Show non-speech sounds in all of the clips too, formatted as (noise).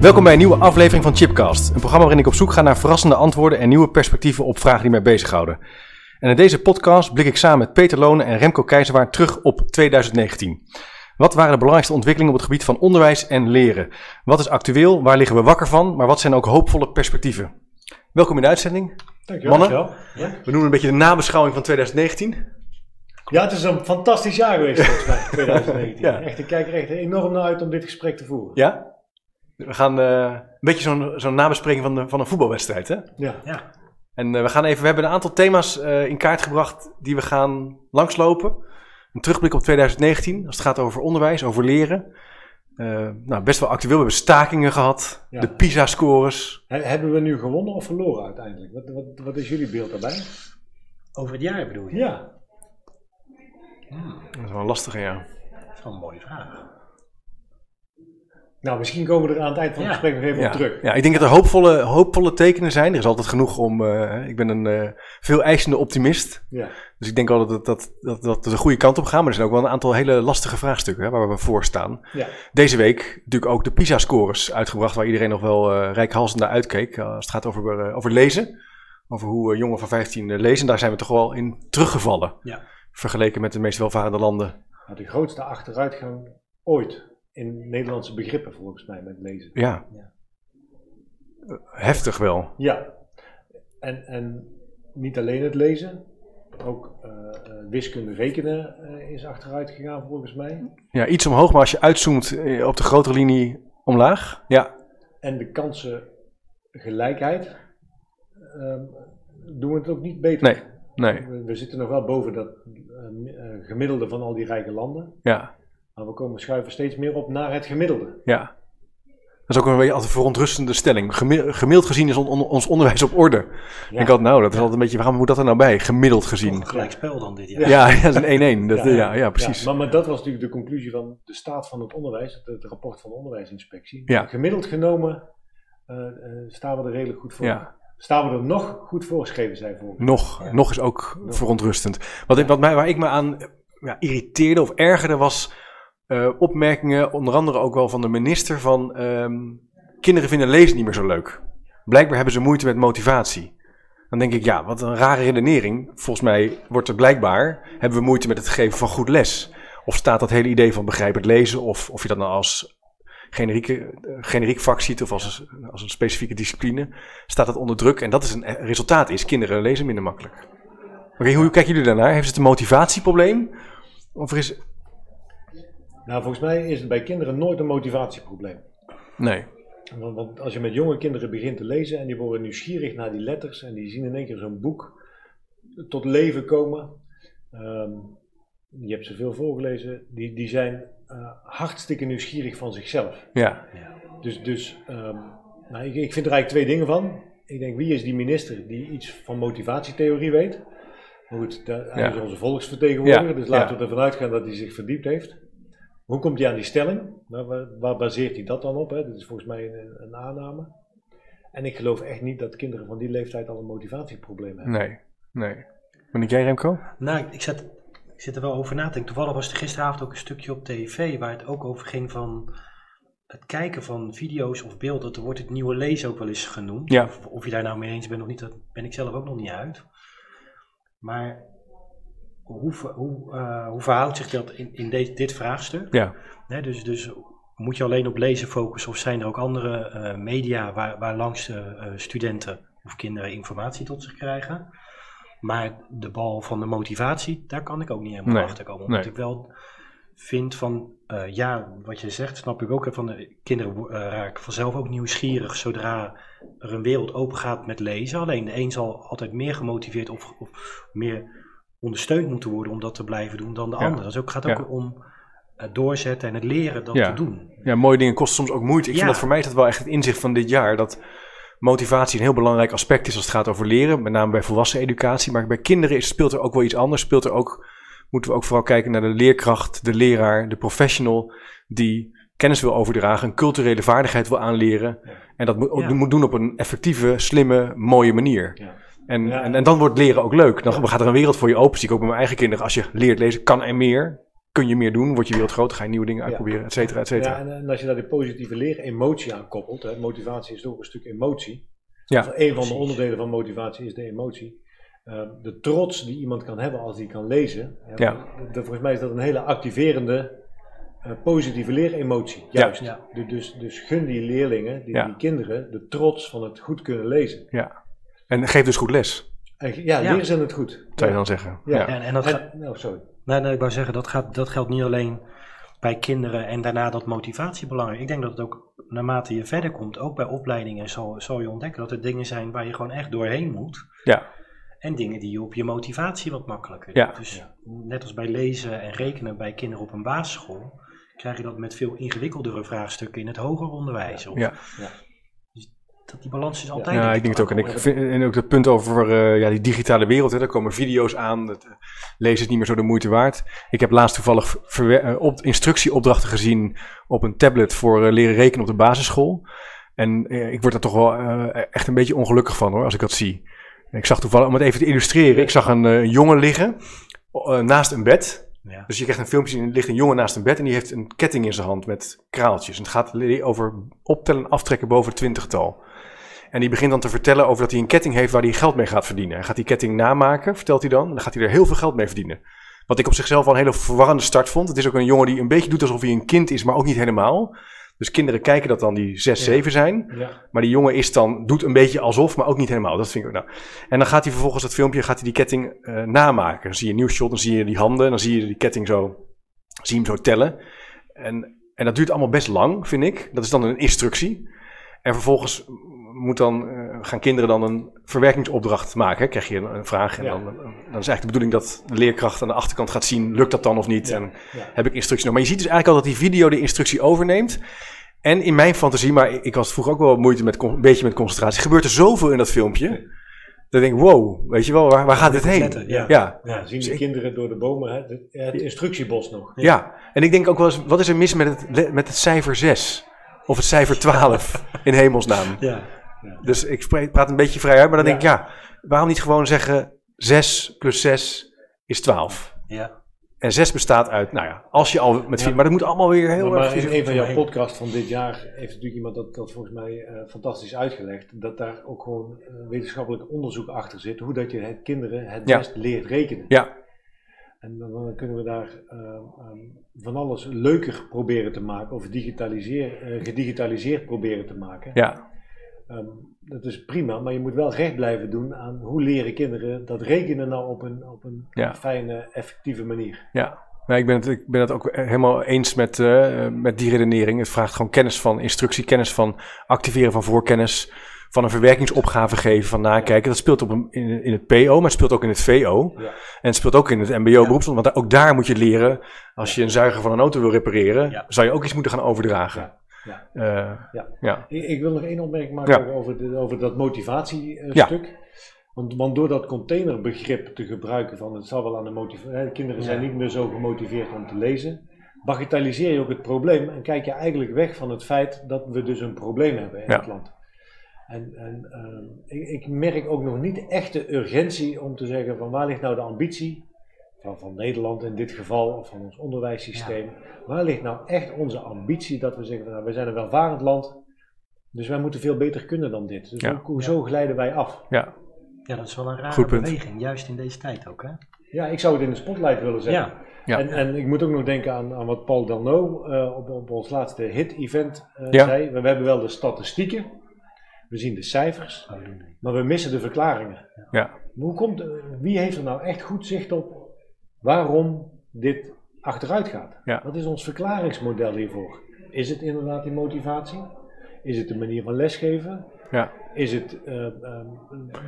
Welkom bij een nieuwe aflevering van Chipcast, een programma waarin ik op zoek ga naar verrassende antwoorden en nieuwe perspectieven op vragen die mij bezighouden. En in deze podcast blik ik samen met Peter Lonen en Remco Keizerwaard terug op 2019. Wat waren de belangrijkste ontwikkelingen op het gebied van onderwijs en leren? Wat is actueel? Waar liggen we wakker van? Maar wat zijn ook hoopvolle perspectieven? Welkom in de uitzending. Dankjewel. Mannen? dankjewel. Ja. We noemen een beetje de nabeschouwing van 2019. ja, het is een fantastisch jaar geweest volgens mij, (laughs) 2019. Ja. Echt, ik kijk er echt enorm naar uit om dit gesprek te voeren. Ja? We gaan eh, een beetje zo'n zo'n nabespreking van, de, van een voetbalwedstrijd, hè? Ja. En eh, we gaan even, we hebben een aantal thema's eh, in kaart gebracht die we gaan langslopen. Een terugblik op 2019, als het gaat over onderwijs, over leren. Eh, nou, best wel actueel. We hebben stakingen gehad, Ja. de PISA-scores. He- hebben we nu gewonnen of verloren uiteindelijk? Wat, wat, wat is jullie beeld daarbij? Over het jaar bedoel je? Ja. Dat is wel een lastige, ja. Dat is wel een mooie vraag. Nou, misschien komen we er aan het eind van het Ja. gesprek nog even Ja, op terug. ja, ik denk dat er hoopvolle, hoopvolle tekenen zijn. Er is altijd genoeg om. eh, ik ben een eh, veel eisende optimist. Ja. Dus ik denk wel dat, dat, dat, dat we de goede kant op gaan. Maar er zijn ook wel een aantal hele lastige vraagstukken hè, waar we voor staan. Ja. Deze week natuurlijk ook de PISA-scores uitgebracht, waar iedereen nog wel eh rijkhalsend naar uitkeek. als het gaat over, over lezen. Over hoe jongeren van 15 eh, lezen. Daar zijn we toch wel in teruggevallen. Ja. Vergeleken met de meest welvarende landen. Nou, de grootste achteruitgang ooit in Nederlandse begrippen volgens mij met lezen. Ja. Ja. Heftig wel. Ja. En, en niet alleen het lezen, ook eh, eh, wiskunde rekenen eh, is achteruit gegaan volgens mij. Ja, iets omhoog, maar als je uitzoomt op de grotere linie omlaag. Ja, en de kansengelijkheid, ehm, doen we het ook niet beter. nee, nee. We, we zitten nog wel boven dat gemiddelde van al die rijke landen, Ja, maar we komen schuiven steeds meer op naar het gemiddelde. ja. Dat is ook een beetje altijd een verontrustende stelling. Gemi- gemiddeld gezien is on- on- ons onderwijs op orde. Ik had, nou, dat is altijd een beetje, waarom moet dat er nou bij? Gemiddeld gezien. Gelijk spel dan dit jaar. Ja, ja, dat is een 1-1. Dat, ja, ja, precies. maar, maar dat was natuurlijk de conclusie van de staat van het onderwijs, het, het rapport van de onderwijsinspectie. Ja. Gemiddeld genomen eh, eh, staan we er redelijk goed voor. Ja. Staan we er nog goed voor, schreven zij voor. Nog, Ja. nog is ook verontrustend. Wat, ik, wat mij, waar ik me aan ja, irriteerde of ergerde was eh, opmerkingen, onder andere ook wel van de minister, van ehm, kinderen vinden lezen niet meer zo leuk. Blijkbaar hebben ze moeite met motivatie. Dan denk ik, ja, wat een rare redenering. Volgens mij wordt er blijkbaar, hebben we moeite met het geven van goed les. Of staat dat hele idee van begrijpend lezen, of of je dat nou als generieke, eh, generiek vak ziet of als, als een specifieke discipline, staat dat onder druk. En dat is een eh, resultaat is, kinderen lezen minder makkelijk. Oké, hoe kijken jullie daarnaar? Heeft het een motivatieprobleem? Of is... Nou, volgens mij is het bij kinderen nooit een motivatieprobleem. Nee. Want, want als je met jonge kinderen begint te lezen en die worden nieuwsgierig naar die letters en die zien in één keer zo'n boek tot leven komen. ehm, je hebt ze veel voorgelezen, die, die zijn eh, hartstikke nieuwsgierig van zichzelf. Ja. Dus, dus ehm, nou, ik, ik vind er eigenlijk twee dingen van. Ik denk, wie is die minister die iets van motivatietheorie weet? Maar goed, hij Ja. is onze volksvertegenwoordiger, Ja, dus laten ja. we ervan uitgaan dat hij zich verdiept heeft. Hoe komt hij aan die stelling? Nou, waar, waar baseert hij dat dan op? Hè? Dat is volgens mij een, een aanname. En ik geloof echt niet dat kinderen van die leeftijd al een motivatieprobleem hebben. Nee. Nee. Ben ik jij, Remco? Nou, ik, ik, zat, ik zit er wel over na te denken. Toevallig was er gisteravond ook een stukje op tv waar het ook over ging van het kijken van video's of beelden. Er wordt het nieuwe lezen ook wel eens genoemd. Ja. Of, of je daar nou mee eens bent of niet, dat ben ik zelf ook nog niet uit. Maar hoe, hoe, eh, hoe verhoudt zich dat in, in deze, dit vraagstuk? Ja. Dus, dus moet je alleen op lezen focussen of zijn er ook andere eh, media waar, waar langs de eh, studenten of kinderen informatie tot zich krijgen? Maar de bal van de motivatie, daar kan ik ook niet helemaal Nee, achter komen. nee. Omdat ik wel vind van, ja, wat je zegt, snap ik ook. Van, de kinderen eh, raken vanzelf ook nieuwsgierig zodra er een wereld open gaat met lezen. Alleen de een zal altijd meer gemotiveerd of, of meer ondersteund moeten worden om dat te blijven doen dan de Ja. ander. Dus ook gaat ook Ja. om het doorzetten en het leren dat Ja. te doen. Ja, mooie dingen kosten soms ook moeite. Ik Ja. vind dat voor mij is dat wel echt het inzicht van dit jaar. Dat motivatie een heel belangrijk aspect is als het gaat over leren. Met name bij volwassen educatie. Maar bij kinderen is, speelt er ook wel iets anders. Speelt er ook, moeten we ook vooral kijken naar de leerkracht, de leraar, de professional. Die kennis wil overdragen, een culturele vaardigheid wil aanleren. Ja. En dat moet, Ja. moet doen op een effectieve, slimme, mooie manier. Ja. En, Ja. en, en dan wordt leren ook leuk. Dan gaat er een wereld voor je open. Zie ik ook bij mijn eigen kinderen. Als je leert lezen, kan er meer. Kun je meer doen, wordt je wereld groter, ga je nieuwe dingen Ja. uitproberen, et cetera, et cetera. Ja, en, en als je daar die positieve leer-emotie aan koppelt, hè, motivatie is ook een stuk emotie. Ja, Of een van de onderdelen van motivatie is de emotie. Eh, de trots die iemand kan hebben als hij kan lezen. hè, Ja. de- volgens mij is dat een hele activerende, eh, positieve leeremotie. Ja. Juist. Ja. Du- Dus, dus gun die leerlingen, die, Ja. die kinderen, de trots van het goed kunnen lezen. En geef dus goed les, ja, Ja. leren ze het goed. zou je dan zeggen. Ja. Ja. En, en dat gaat, En, nou, sorry. Nee, nee, ik wou zeggen, dat, gaat, dat geldt niet alleen bij kinderen en daarna dat motivatie belangrijk. Ik denk dat het ook naarmate je verder komt, ook bij opleidingen, zal, zal je ontdekken dat er dingen zijn waar je gewoon echt doorheen moet. Ja. En dingen die je op je motivatie wat makkelijker Ja. Dus net als bij lezen en rekenen bij kinderen op een basisschool, krijg je dat met veel ingewikkeldere vraagstukken in het hoger onderwijs. Of- Ja. Dat die balans is altijd. Ja, ik denk het ook. En, ik vind, en ook het punt over eh, ja, die digitale wereld. Hè, daar komen video's aan. Het, eh, lezen is niet meer zo de moeite waard. Ik heb laatst toevallig eh, op, instructieopdrachten gezien op een tablet voor eh, leren rekenen op de basisschool. En ik word er toch wel eh, echt een beetje ongelukkig van hoor, als ik dat zie. Ik zag toevallig, om het even te illustreren, ik zag een jongen liggen naast een bed. Ja. Dus je krijgt een filmpje, en er ligt een jongen naast een bed en die heeft een ketting in zijn hand met kraaltjes. En het gaat over optellen en aftrekken boven het twintigtal. En die begint dan te vertellen over dat hij een ketting heeft waar hij geld mee gaat verdienen. Hij gaat die ketting namaken, vertelt hij dan. En dan gaat hij er heel veel geld mee verdienen. Wat ik op zichzelf wel een hele verwarrende start vond. Het is ook een jongen die een beetje doet alsof hij een kind is, maar ook niet helemaal. Dus kinderen kijken dat dan die 6, Ja. 7 zijn. Ja. Maar die jongen is dan, doet een beetje alsof, maar ook niet helemaal. Dat vind ik nou. En dan gaat hij vervolgens dat filmpje, gaat hij die ketting eh, namaken. Dan zie je een nieuw shot, dan zie je die handen, dan zie je die ketting zo, zie je hem zo tellen. En, en dat duurt allemaal best lang, vind ik. Dat is dan een instructie. En vervolgens moet dan, eh, gaan kinderen dan een verwerkingsopdracht maken. Hè? Krijg je een, een vraag en Ja. dan, dan is eigenlijk de bedoeling dat de leerkracht aan de achterkant gaat zien, lukt dat dan of niet? Ja. En Ja. heb ik instructie nog. Maar je ziet dus eigenlijk al dat die video de instructie overneemt. En in mijn fantasie, maar ik had vroeger ook wel moeite met een beetje met concentratie, gebeurt er zoveel in dat filmpje. Dat ik denk, wow, weet je wel, waar, waar gaat dit heen? Ja. Ja, Ja, zien Dus de ik- kinderen door de bomen het, het instructiebos nog. ja. En ik denk ook wel eens, wat is er mis met het, met het cijfer 6? Of het cijfer 12 (laughs) in hemelsnaam? Ja. Dus ik spreek- praat een beetje vrij uit, maar dan denk ik, ja, waarom niet gewoon zeggen 6 plus 6 is 12? Ja. En 6 bestaat uit, nou ja, als je al met vier, maar dat moet allemaal weer heel maar erg... in een van jouw Nee. podcasts van dit jaar heeft natuurlijk iemand dat, dat volgens mij eh, fantastisch uitgelegd. Dat daar ook gewoon eh, wetenschappelijk onderzoek achter zit. Hoe dat je het kinderen het Ja. best leert rekenen. Ja, En dan, dan kunnen we daar eh, ehm, van alles leuker proberen te maken. Of digitaliseer, eh, gedigitaliseerd proberen te maken. ja, Ehm, dat is prima, maar je moet wel recht blijven doen aan hoe leren kinderen dat rekenen nou op een, op een Ja. fijne, effectieve manier. Ja, nee, ik, ben het, ik ben het ook helemaal eens met, eh, met die redenering. Het vraagt gewoon kennis van instructie, kennis van activeren van voorkennis, van een verwerkingsopgave geven, van nakijken. Dat speelt op een, in, in het PO, maar het speelt ook in het VO. Ja. En het speelt ook in het MBO-beroepsland, want ook daar moet je leren. Als je een zuiger van een auto wil repareren, Ja. zou je ook iets moeten gaan overdragen. Ja, ja. Eh, Ja. ja. Ik, ik wil nog één opmerking maken over, de, over dat motivatiestuk. Want, want door dat containerbegrip te gebruiken van het zal wel aan de motivatie, de kinderen zijn niet meer zo gemotiveerd om te lezen, bagatelliseer je ook het probleem en kijk je eigenlijk weg van het feit dat we dus een probleem hebben in Ja. het land. En, en ehm, ik, ik merk ook nog niet echt de urgentie om te zeggen van waar ligt nou de ambitie van, van Nederland in dit geval, of van ons onderwijssysteem. Waar ligt nou echt onze ambitie dat we zeggen van nou, wij zijn een welvarend land, dus wij moeten veel beter kunnen dan dit. Dus Ja. hoe, hoezo glijden wij af? ja, ja, dat is wel een rare Goed punt. beweging, juist in deze tijd ook. Hè? Ja, ik zou het in de spotlight willen zetten. Ja, Ja. En, en ik moet ook nog denken aan, aan wat Paul Delno eh, op, op ons laatste hit-event eh, Ja. zei. We, we hebben wel de statistieken, we zien de cijfers, maar we missen de verklaringen. ja, Hoe komt, eh, wie heeft er nou echt goed zicht op waarom dit achteruit gaat? Ja. Wat is ons verklaringsmodel hiervoor? Is het inderdaad die motivatie? Is het de manier van lesgeven? Ja. Is het uh, um,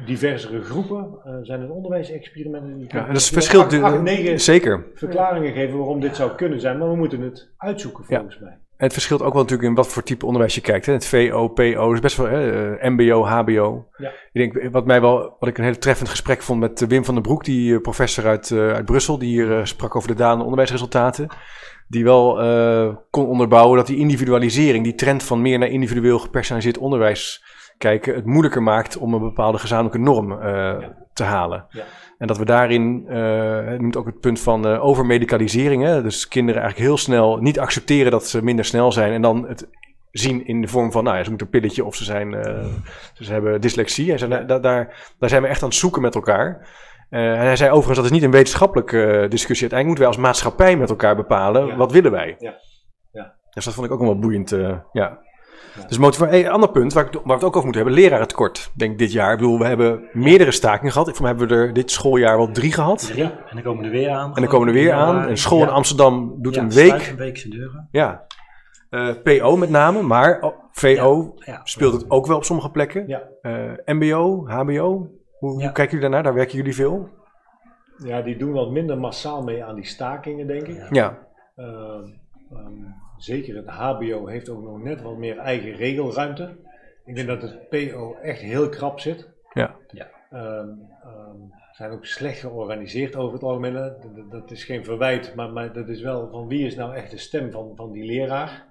diversere groepen? Uh, zijn het onderwijsexperimenten? Ja, en dat is verschil. Acht, acht, negen zeker. verklaringen geven waarom dit zou kunnen zijn, maar we moeten het uitzoeken volgens ja. mij. En het verschilt ook wel natuurlijk in wat voor type onderwijs je kijkt. Hè. Het VO, PO, is best wel hè, uh, MBO, HBO. Ja. Ik denk, wat mij wel, wat ik een heel treffend gesprek vond met Wim van den Broek, die professor uit, uh, uit Brussel, die hier sprak over de dalende onderwijsresultaten. Die wel kon onderbouwen dat die individualisering, die trend van meer naar individueel gepersonaliseerd onderwijs kijken, het moeilijker maakt om een bepaalde gezamenlijke norm ja. te halen. Ja. En dat we daarin, uh, noemt ook het punt van uh, overmedicalisering. Hè? Dus kinderen eigenlijk heel snel niet accepteren dat ze minder snel zijn. En dan het zien in de vorm van, nou ja, ze moeten een pilletje of ze, zijn, uh, ze hebben dyslexie. En zijn, daar, daar, daar zijn we echt aan het zoeken met elkaar. en hij zei overigens, dat is niet een wetenschappelijke discussie. Uiteindelijk moeten wij als maatschappij met elkaar bepalen, ja. wat willen wij. Ja. Ja. Dus dat vond ik ook wel boeiend, ja. Ja. Dus motivatie. Hey, ander punt waar, ik, waar we het ook over moeten hebben: lerarentekort. Denk ik dit jaar. Ik bedoel, we hebben meerdere stakingen gehad. Voor mij hebben we er dit schooljaar wel drie gehad. Ja, en dan komen er weer aan. En dan komen er weer aan. Een school ja. in Amsterdam doet ja, een week. een week zijn deuren. Ja. Uh, PO met name, maar oh, VO speelt het ook wel op sommige plekken. Ja. Uh, MBO, HBO. Hoe, hoe kijken jullie daarnaar? Daar werken jullie veel? Ja, die doen wat minder massaal mee aan die stakingen, denk ik. Ja. Uh, um, zeker het HBO heeft ook nog net wat meer eigen regelruimte. Ik denk dat het PO echt heel krap zit. Ja. ja. Um, um, zijn ook slecht georganiseerd over het algemeen. Dat, dat is geen verwijt, maar, maar, dat is wel van wie is nou echt de stem van, van die leraar.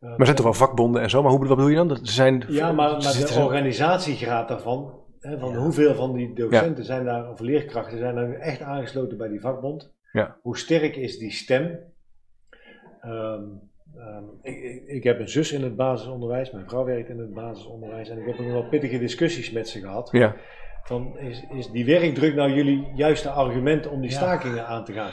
Uh, maar er zijn toch wel vakbonden en zo, maar hoe, wat bedoel je dan? Dat zijn, ja, maar, maar de organisatiegraad daarvan, hè, van ja. hoeveel van die docenten ja. zijn daar, of leerkrachten zijn daar echt aangesloten bij die vakbond. Ja. Hoe sterk is die stem? Um, um, ik, ik, ik, heb een zus in het basisonderwijs, mijn vrouw werkt in het basisonderwijs en ik heb nog wel pittige discussies met ze gehad. Ja. Van, is, is die werkdruk nou jullie juiste argument om die ja. stakingen aan te gaan?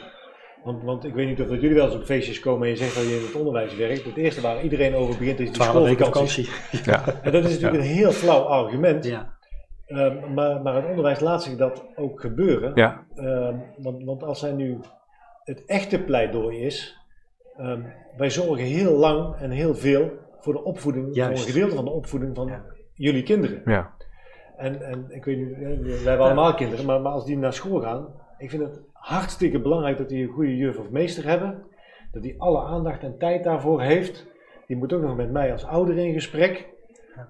Want, want ik weet niet of dat jullie wel eens op feestjes komen en je zegt dat je in het onderwijs werkt. Het eerste waar iedereen over begint is die schoolvakantie. Ja. (laughs) En dat is natuurlijk een heel flauw argument. Ja. Um, maar, maar het onderwijs laat zich dat ook gebeuren. Ja. want, want als zij nu het echte pleidooi is, Um, wij zorgen heel lang en heel veel voor de opvoeding, Juist. voor een gedeelte van de opvoeding van Ja. jullie kinderen. Ja. En, en ik weet niet, wij hebben allemaal kinderen, maar, maar als die naar school gaan, ik vind het hartstikke belangrijk dat die een goede juf of meester hebben. Dat die alle aandacht en tijd daarvoor heeft. Die moet ook nog met mij als ouder in gesprek.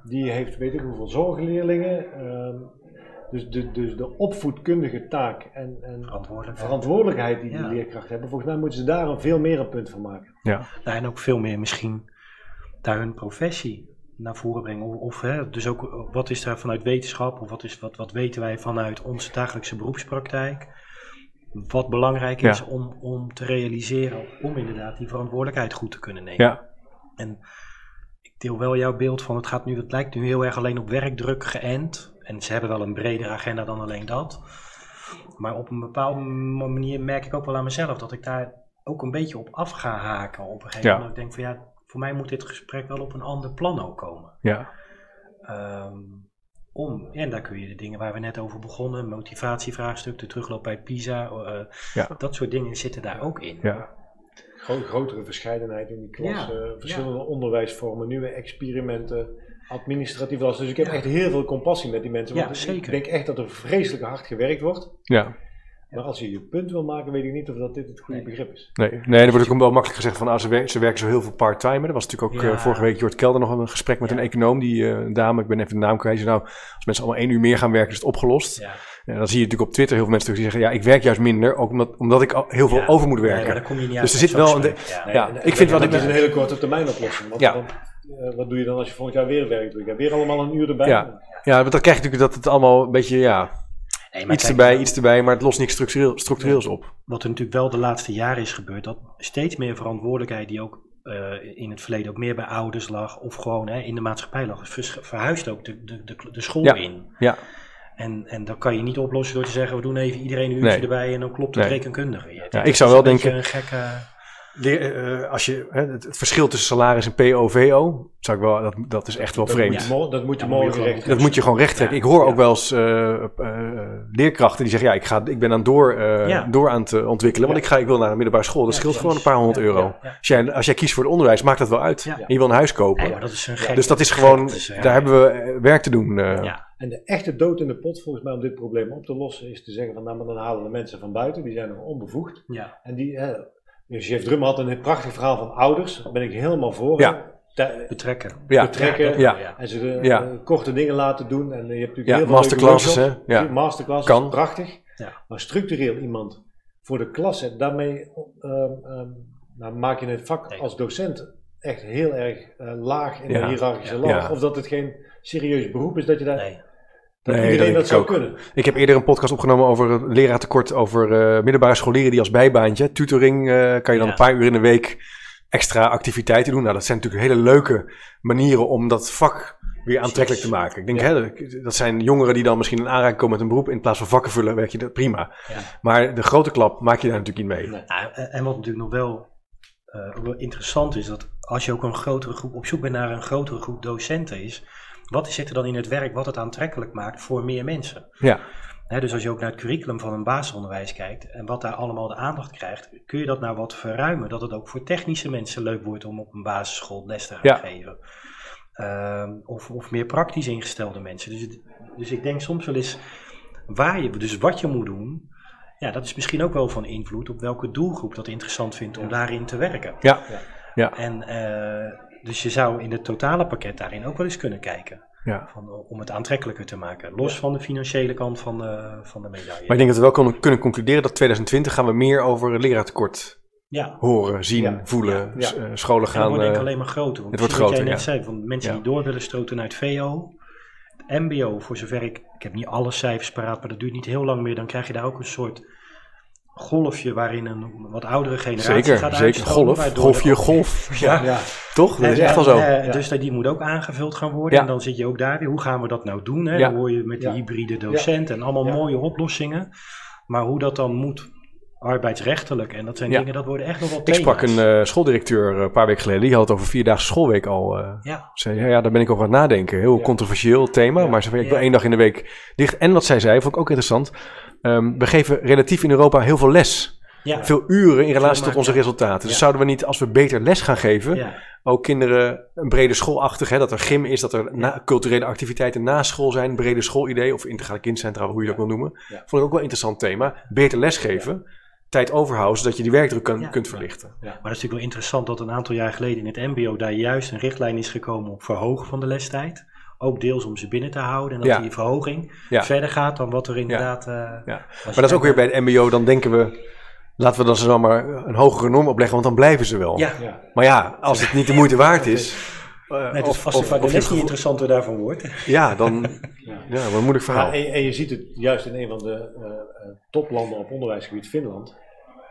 Die heeft weet ik hoeveel zorgleerlingen. Um, dus de, dus de opvoedkundige taak en, en Verantwoordelijkheid. verantwoordelijkheid die Ja. die leerkrachten hebben, volgens mij moeten ze daar een veel meer een punt van maken. Ja. Nou, en ook veel meer misschien daar hun professie naar voren brengen. Of, of, hè, dus ook eh, wat is daar vanuit wetenschap of wat, is, wat, wat weten wij vanuit onze dagelijkse beroepspraktijk. Wat belangrijk is Ja. om, om te realiseren om inderdaad die verantwoordelijkheid goed te kunnen nemen. Ja. En ik deel wel jouw beeld van het gaat nu, het lijkt nu heel erg alleen op werkdruk geënt. En ze hebben wel een bredere agenda dan alleen dat. Maar op een bepaalde manier merk ik ook wel aan mezelf dat ik daar ook een beetje op af ga haken op een gegeven Ja. moment. Ik denk van ja, voor mij moet dit gesprek wel op een ander plan ook komen. Ja. Ehm, om, en daar kun je de dingen waar we net over begonnen, motivatievraagstuk, de terugloop bij PISA, eh, Ja. dat soort dingen zitten daar ook in. Ja. Gro- grotere verscheidenheid in die klas, Ja, eh, verschillende onderwijsvormen, nieuwe experimenten, administratief last. Dus ik heb echt heel veel compassie met die mensen. Want zeker. Ik denk echt dat er vreselijk hard gewerkt wordt. Ja. Maar als je je punt wil maken, weet ik niet of dat dit het goede Nee. begrip is. Nee, nee, er wordt ook wel makkelijk gezegd van ah, ze, wer- ze werken zo heel veel part-time. Er was natuurlijk ook Ja. eh, vorige week Jort Kelder nog een gesprek met Ja. een econoom, die eh, een dame, ik ben even de naam kwijt. Nou, als mensen allemaal één uur meer gaan werken, is het opgelost. Ja. En dan zie je natuurlijk op Twitter heel veel mensen die zeggen, ja, ik werk juist minder, ook omdat, omdat ik al heel veel Ja. over moet werken. daar kom je niet Dus er zit wel een. Ja. Ik vind is me- een hele korte termijn oplossing. Want, Ja. eh, wat doe je dan als je volgend jaar weer werkt? Doe je weer allemaal een uur erbij? Ja. Ja, want dan krijg je natuurlijk dat het allemaal een beetje, ja, Nee, maar iets kijk, erbij, iets erbij, maar het lost niks structureel, structureels op. Wat er natuurlijk wel de laatste jaren is gebeurd, dat steeds meer verantwoordelijkheid die ook eh, in het verleden ook meer bij ouders lag, of gewoon hè, in de maatschappij lag, verhuist ook de, de, de, de school Ja. in. Ja. En, en dat kan je niet oplossen door te zeggen, we doen even iedereen een uurtje Nee. erbij en dan klopt het Nee. rekenkundige. Ja, Ja, ik zou wel denken- Een gekke, eh, als je, hè, het, verschil tussen salaris en PO-VO, zou ik wel, dat, dat is echt wel Dat vreemd. moet Dat moet je Ja, Dat moet je gewoon recht trekken. Ja. Ik hoor ook wel eens eh, eh, leerkrachten die zeggen: Ja, ik, ga, ik ben aan door, eh, Ja. door aan het eh, ontwikkelen, want ik, ga, ik wil naar een middelbare school. Dat Ja, scheelt gewoon een paar honderd Ja, euro. ja, ja. Als, jij, als jij kiest voor het onderwijs, maakt dat wel uit. Ja. En je wil een huis kopen. Nee, maar dat is een gek. dus dat is gewoon, dat is, ja. daar hebben we eh, werk te doen. eh. Ja. En de echte dood in de pot, volgens mij, om dit probleem op te lossen, is te zeggen van nou, maar dan halen we mensen van buiten, die zijn nog onbevoegd. Ja. En die, eh, dus Jeff Drum had een prachtig verhaal van ouders, daar ben ik helemaal voor. Ja. hè. Te- Betrekken. Ja. betrekken Ja. en ze de, Ja. eh, korte dingen laten doen. En eh, je hebt natuurlijk Ja, heel veel masterclasses, hè? workshops. Ja. Masterclasses, Kan. prachtig. Ja. Maar structureel iemand voor de klas zetten, daarmee ehm, ehm, nou, maak je het vak Nee. als docent echt heel erg eh, laag in Ja. de hiërarchische ladder. Ja. Of dat het geen serieus beroep is dat je daar Nee. Dat Nee, iedereen dat ik zou ook. kunnen. Ik heb eerder een podcast opgenomen over leraartekort over eh, middelbare scholieren die als bijbaantje, tutoring, eh, kan je dan Ja. een paar uur in de week extra activiteiten doen. Nou, dat zijn natuurlijk hele leuke manieren om dat vak weer aantrekkelijk te maken. Ik denk, Ja. hè, dat- zijn jongeren die dan misschien in aanraking komen met een beroep. In plaats van vakken vullen, werk je dat prima. Ja. Maar de grote klap maak je daar natuurlijk niet mee. Nee. Nou, en wat natuurlijk nog wel, eh, wel interessant is, dat als je ook een grotere groep op zoek bent naar een grotere groep docenten is, wat zit er dan in het werk wat het aantrekkelijk maakt voor meer mensen? Ja, Hè, dus als je ook naar het curriculum van een basisonderwijs kijkt en wat daar allemaal de aandacht krijgt, kun je dat nou wat verruimen, dat het ook voor technische mensen leuk wordt om op een basisschool les te gaan Ja. geven. Ehm, of, of meer praktisch ingestelde mensen. Dus, het- dus ik denk soms wel eens waar je, dus wat je moet doen, ja, dat is misschien ook wel van invloed op welke doelgroep dat interessant vindt om daarin te werken. ja, Ja. ja, En eh, dus je zou in het totale pakket daarin ook wel eens kunnen kijken. ja. Van, om het aantrekkelijker te maken. Los van de financiële kant van de, van de medaille. Maar ik denk dat we wel kunnen, kunnen concluderen dat 2020 gaan we meer over het leraartekort ja, horen, zien, Ja. voelen. Eh, scholen gaan. wordt denk ik eh, alleen maar groter. Want het wordt precies wat groter, jij net zei, van mensen die door willen stoten uit VO. Het MBO, voor zover ik... Ik heb niet alle cijfers paraat, maar dat duurt niet heel lang meer. Dan krijg je daar ook een soort golfje waarin een wat oudere generatie zeker, gaat zeker. Golf, golfje, golf. (laughs) Ja, Ja. toch? Dat is echt wel zo. en, eh, Ja. Dus dat- die moet ook aangevuld gaan worden. Ja. En dan zit je ook daar weer. Hoe gaan we dat nou doen? Hè? Ja. Dan hoor je met die Ja. hybride docent en allemaal Ja. mooie oplossingen. Maar hoe dat dan moet, arbeidsrechtelijk. En dat zijn Ja. dingen, dat worden echt nog wel Ik sprak een eh, schooldirecteur eh, een paar weken geleden. Die had het over vierdaagse schoolweek al. eh Ja, zei, ja, ja, daar ben ik over aan het nadenken. Heel Ja. controversieel thema. Ja. Maar ze ik wil één dag in de week dicht. En wat zij zei, vond ik ook interessant. Ehm, we geven relatief in Europa heel veel les. ja, Veel uren in relatie tot onze resultaten. Dus zouden we niet, als we beter les gaan geven, ook kinderen een brede schoolachtig, hè, dat er gym is, dat er na- culturele activiteiten na school zijn, brede schoolidee of integrale kindcentra, hoe je dat wil noemen. Vond ik ook wel een interessant thema. Beter lesgeven, tijd overhouden, zodat je die werkdruk kan, Ja. kunt verlichten. Maar dat is natuurlijk wel interessant dat een aantal jaar geleden in het MBO daar juist een richtlijn is gekomen op verhogen van de lestijd. Ook deels om ze binnen te houden en dat Ja. die verhoging Ja. verder gaat dan wat er inderdaad. eh. Maar dat is ook weer bij het MBO, dan denken we, laten we dan ze dan maar een hogere norm opleggen, want dan blijven ze wel. Ja, Ja. Maar ja, als het niet de moeite waard is, (laughs) Nee, dus of, als of, de, of de je les niet interessanter daarvan wordt. ja, dan (laughs) Ja. ja, wat een moeilijk verhaal. Ja, en, en je ziet het juist in een van de eh, eh, toplanden op onderwijsgebied, Finland.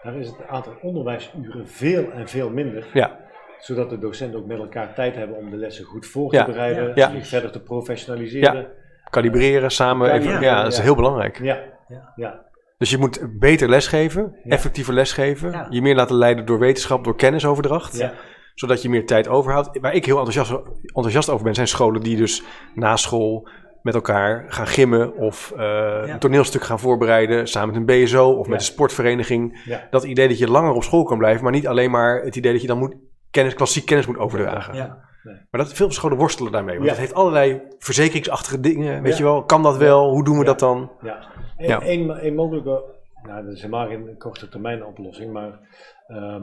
Daar is het aantal onderwijsuren veel en veel minder. Ja, Zodat de docenten ook met elkaar tijd hebben om de lessen goed voor te Ja. bereiden. Ja. zich verder te professionaliseren. kalibreren, samen, even, ja, Ja. dat is Ja. heel belangrijk. Ja. Ja. Ja. Dus je moet beter lesgeven, Ja. effectiever lesgeven. Ja. Je meer laten leiden door wetenschap, door kennisoverdracht. Ja. Zodat je meer tijd overhoudt. Waar ik heel enthousiast, enthousiast over ben, zijn scholen die dus na school met elkaar gaan gimmen. Of eh, een toneelstuk gaan voorbereiden samen met een BSO of met een sportvereniging. Ja. Dat idee dat je langer op school kan blijven, maar niet alleen maar het idee dat je dan moet kennis, klassiek kennis moet overdragen. Ja. Maar dat, veel scholen worstelen daarmee. Want Ja. het heeft allerlei verzekeringsachtige dingen. Weet Ja. je wel, kan dat wel? Hoe doen we Ja. dat dan? Ja. En Ja. Een, een mogelijke, nou, dat is helemaal geen korte termijn oplossing, maar ehm,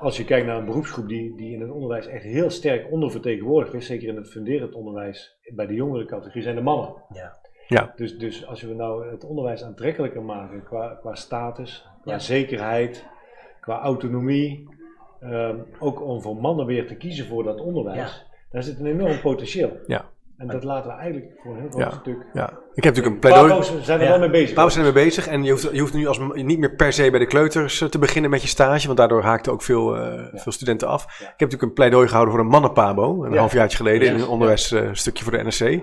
als je kijkt naar een beroepsgroep die, die in het onderwijs echt heel sterk ondervertegenwoordigd is, zeker in het funderend onderwijs, bij de jongere categorie zijn de mannen. Ja. Ja. Dus, dus als we nou het onderwijs aantrekkelijker maken qua, qua status, qua Ja. zekerheid, qua autonomie, ehm, ook om voor mannen weer te kiezen voor dat onderwijs, daar zit een enorm potentieel. Ja. En dat laten we eigenlijk voor een heel groot Ja. stuk. Ja. Ik heb natuurlijk een pleidooi. Zijn er Ja. wel mee bezig. Paus zijn ermee bezig en je hoeft, je hoeft nu als, niet meer per se bij de kleuters eh, te beginnen met je stage, want daardoor haakten ook veel, eh, veel studenten af. Ik heb natuurlijk een pleidooi gehouden voor een mannenpabo, een Ja. halfjaartje geleden in een onderwijsstukje voor de NSC.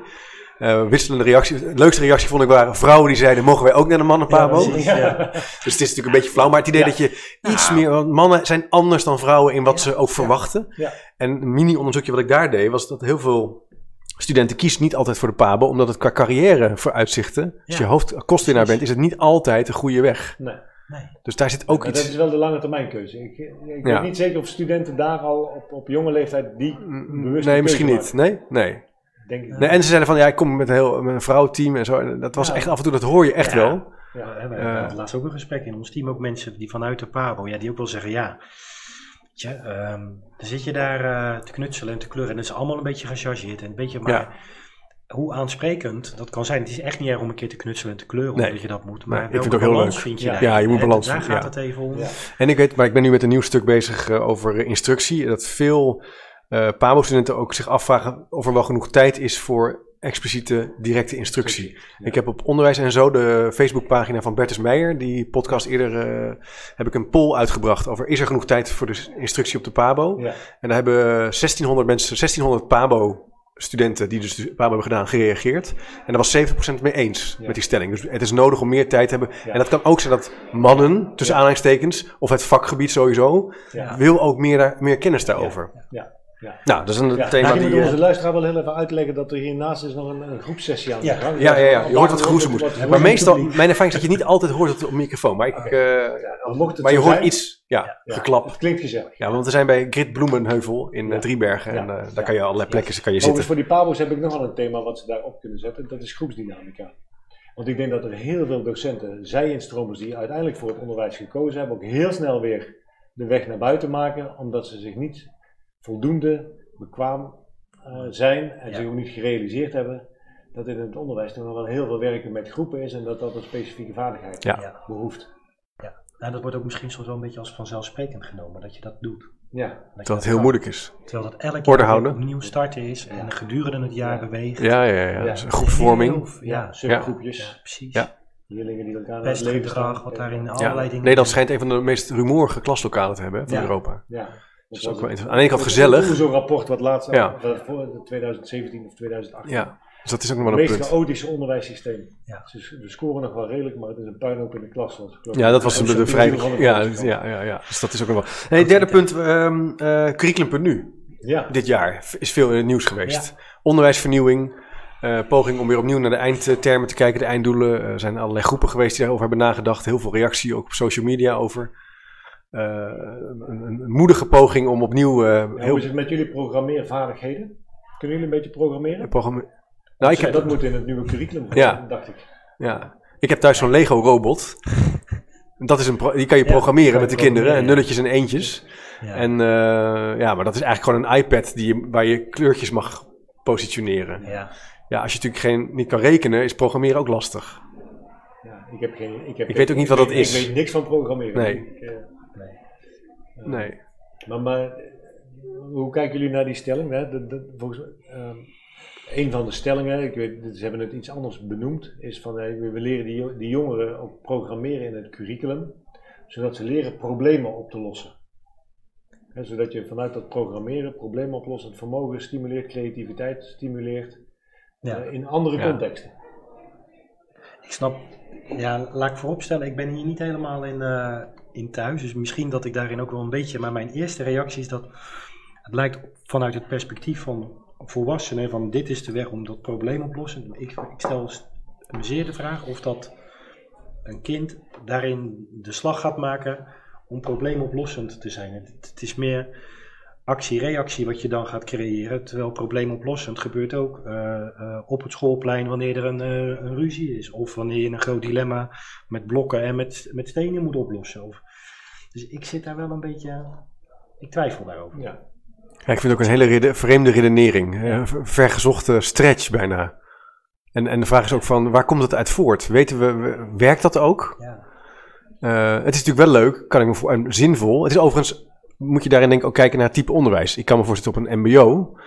Eh, wisselende reacties. De leukste reactie vond ik waren vrouwen die zeiden, mogen wij ook naar de mannenpabo? Ja, precies, ja. (laughs) dus het is natuurlijk een beetje flauw, maar het idee Ja. dat je iets Nou. meer, want mannen zijn anders dan vrouwen in wat Ja. ze ook verwachten. Ja. En een mini-onderzoekje wat ik daar deed, was dat heel veel studenten kiezen niet altijd voor de pabo, omdat het qua carrière vooruitzichten, als je hoofdkostwinnaar bent, is het niet altijd een goede weg. Nee. Nee. Dus daar zit ook Maar iets... Dat is wel de lange termijn keuze. Ik, ik Ja. weet niet zeker of studenten daar al op, op jonge leeftijd die bewust Nee, misschien niet. Nee? Nee. Denk ik. nee. En ze zeiden van, ja, ik kom met een, heel, met een vrouwenteam en zo. En dat was echt af en toe, dat hoor je echt wel. Ja, we hebben Eh. laatst ook een gesprek in ons team, ook mensen die vanuit de Pabo, ja, die ook wel zeggen, ja, ehm, dan zit je daar eh, te knutselen en te kleuren en het is allemaal een beetje gechargeerd en een beetje, maar Ja. hoe aansprekend dat kan zijn. Het is echt niet erg om een keer te knutselen en te kleuren, Nee. omdat je dat moet, maar ik vind het ook heel leuk. vind je Ja. daar? Ja, je moet En balans Daar vinden, gaat ja. het even om. Ja. En ik weet, maar ik ben nu met een nieuw stuk bezig eh, over instructie. Dat veel eh PABO-studenten ook zich afvragen of er wel genoeg tijd is voor expliciete, directe instructie. Ja. Ik heb op Onderwijs en Zo de Facebookpagina van Bertus Meijer, die podcast eerder, eh, heb ik een poll uitgebracht over is er genoeg tijd voor de instructie op de PABO? Ja. En daar hebben 1600 mensen, 1600 PABO studenten die dus de PABO hebben gedaan, gereageerd. En daar was 70% mee eens Ja. met die stelling. Dus het is nodig om meer tijd te hebben. Ja. En dat kan ook zijn dat mannen, tussen Ja. aanhalingstekens, of het vakgebied sowieso, wil ook meer, meer kennis daarover. Ja. Ja. Nou, dat is een Ja, thema nou, die... eh, onze luisteraar wel heel even uitleggen dat er hiernaast is nog een, een groepsessie aan de Ja. gang. ja, ja, ja, je hoort wat geroezemoes. wat- Maar wat- meestal, mijn ervaring is dat je niet altijd hoort het op microfoon. Maar, ik, eh, Ja, mocht het maar je hoort zijn, iets, ja, ja, geklap. Het klinkt gezellig. Ja, want we zijn bij Grit Bloemenheuvel in eh, Ja. Driebergen. En Ja. eh, Ja. daar kan je allerlei plekken kan je zitten. voor die pabo's heb ik nog wel een thema wat ze daarop kunnen zetten. Dat is groepsdynamica. Want ik denk dat er heel veel docenten, zij-instromers die uiteindelijk voor het onderwijs gekozen hebben, ook heel snel weer de weg naar buiten maken, omdat ze zich niet voldoende bekwaam eh, zijn en Ja. zich ook niet gerealiseerd hebben dat in het onderwijs nog wel heel veel werken met groepen is en dat dat een specifieke vaardigheid Ja. Ja. behoeft. Nou, dat wordt ook misschien soms wel een beetje als vanzelfsprekend genomen, dat je dat doet. Ja, Dat dat het heel kan. moeilijk is. Terwijl dat elk Orde jaar houden. opnieuw starten is en Ja. gedurende het jaar Ja. beweegt. Ja, ja, ja. Ja. Groepsvorming. Ja, subgroepjes, ja, precies. Ja. leerlingen die elkaar naar het leven wat daarin Ja. allerlei dingen... Nederland schijnt een van de meest rumorige klaslokalen te hebben hè, van Ja. Europa. Ja. Dat is ook wel interessant. Aan de ene kant gezellig. Zo'n rapport wat laatst, Ja. eh, voor 2017 of 2018. Ja, dus dat is ook nog wel Het een meest punt. chaotische onderwijssysteem. Ja. Ze, we scoren nog wel redelijk, maar het is een puinhoop in de klas. zoals. Ja, dat was de, de, vrij. Ja, ja, ja, ja, dus dat is ook nog wel. Nee, derde punt, ehm eh curriculum.nu. Ja. Dit jaar is veel in het nieuws geweest. Onderwijsvernieuwing, eh, poging om weer opnieuw naar de eindtermen te kijken, de einddoelen. Er zijn allerlei groepen geweest die daarover hebben nagedacht. Heel veel reactie ook op social media over. Eh, een, een- moedige poging om opnieuw eh, Ja, Hoe heel is het met jullie programmeervaardigheden? Kunnen jullie een beetje programmeren? programma. Nou, ik heb, dat moet in het nieuwe curriculum, Ja. dacht ik. Ja, ik heb thuis zo'n Lego robot. Dat is een die kan je Ja, programmeren kan je met de kinderen, en nulletjes en eentjes. Ja. En eh, ja, maar dat is eigenlijk gewoon een iPad die je, waar je kleurtjes mag positioneren. ja. Ja, als je natuurlijk geen, niet kan rekenen, is programmeren ook lastig. Ja, ik, heb geen, ik, heb Ik weet ook niet wat dat is. Ik weet niks van programmeren. Nee. Ik, Nee. Nee. Maar, maar hoe kijken jullie naar die stelling? Hè? Dat, dat, volgens ehm, een van de stellingen, ik weet, ze hebben het iets anders benoemd, is van hey, we we leren die, jo- die jongeren ook programmeren in het curriculum, zodat ze leren problemen op te lossen. Zodat je vanuit dat programmeren, problemen oplossend vermogen stimuleert, creativiteit stimuleert Ja. eh, in andere Ja. contexten. Ik snap, ja, laat ik vooropstellen, ik ben hier niet helemaal in, eh, in thuis. Dus misschien dat ik daarin ook wel een beetje. Maar mijn eerste reactie is dat het lijkt vanuit het perspectief van volwassenen: van dit is de weg om dat probleem op te lossen. Ik, ik stel me zeer de vraag of dat een kind daarin de slag gaat maken om probleemoplossend te zijn. Het, het is meer actie-reactie wat je dan gaat creëren. Terwijl probleemoplossend gebeurt ook eh, eh, op het schoolplein wanneer er een, eh, een ruzie is. Of wanneer je een groot dilemma met blokken en met, met stenen moet oplossen. Of, dus ik zit daar wel een beetje. Ik twijfel daarover. Ja. Ja, ik vind het ook een hele rede- vreemde redenering. ver- vergezochte stretch bijna. En, en de vraag is ook van, waar komt het uit voort? Weten we, we- werkt dat ook? Ja. Eh, het is natuurlijk wel leuk, kan ik me voor, en zinvol. Het is overigens, moet je daarin denk ik ook kijken naar het type onderwijs. Ik kan me voorstellen op een mbo,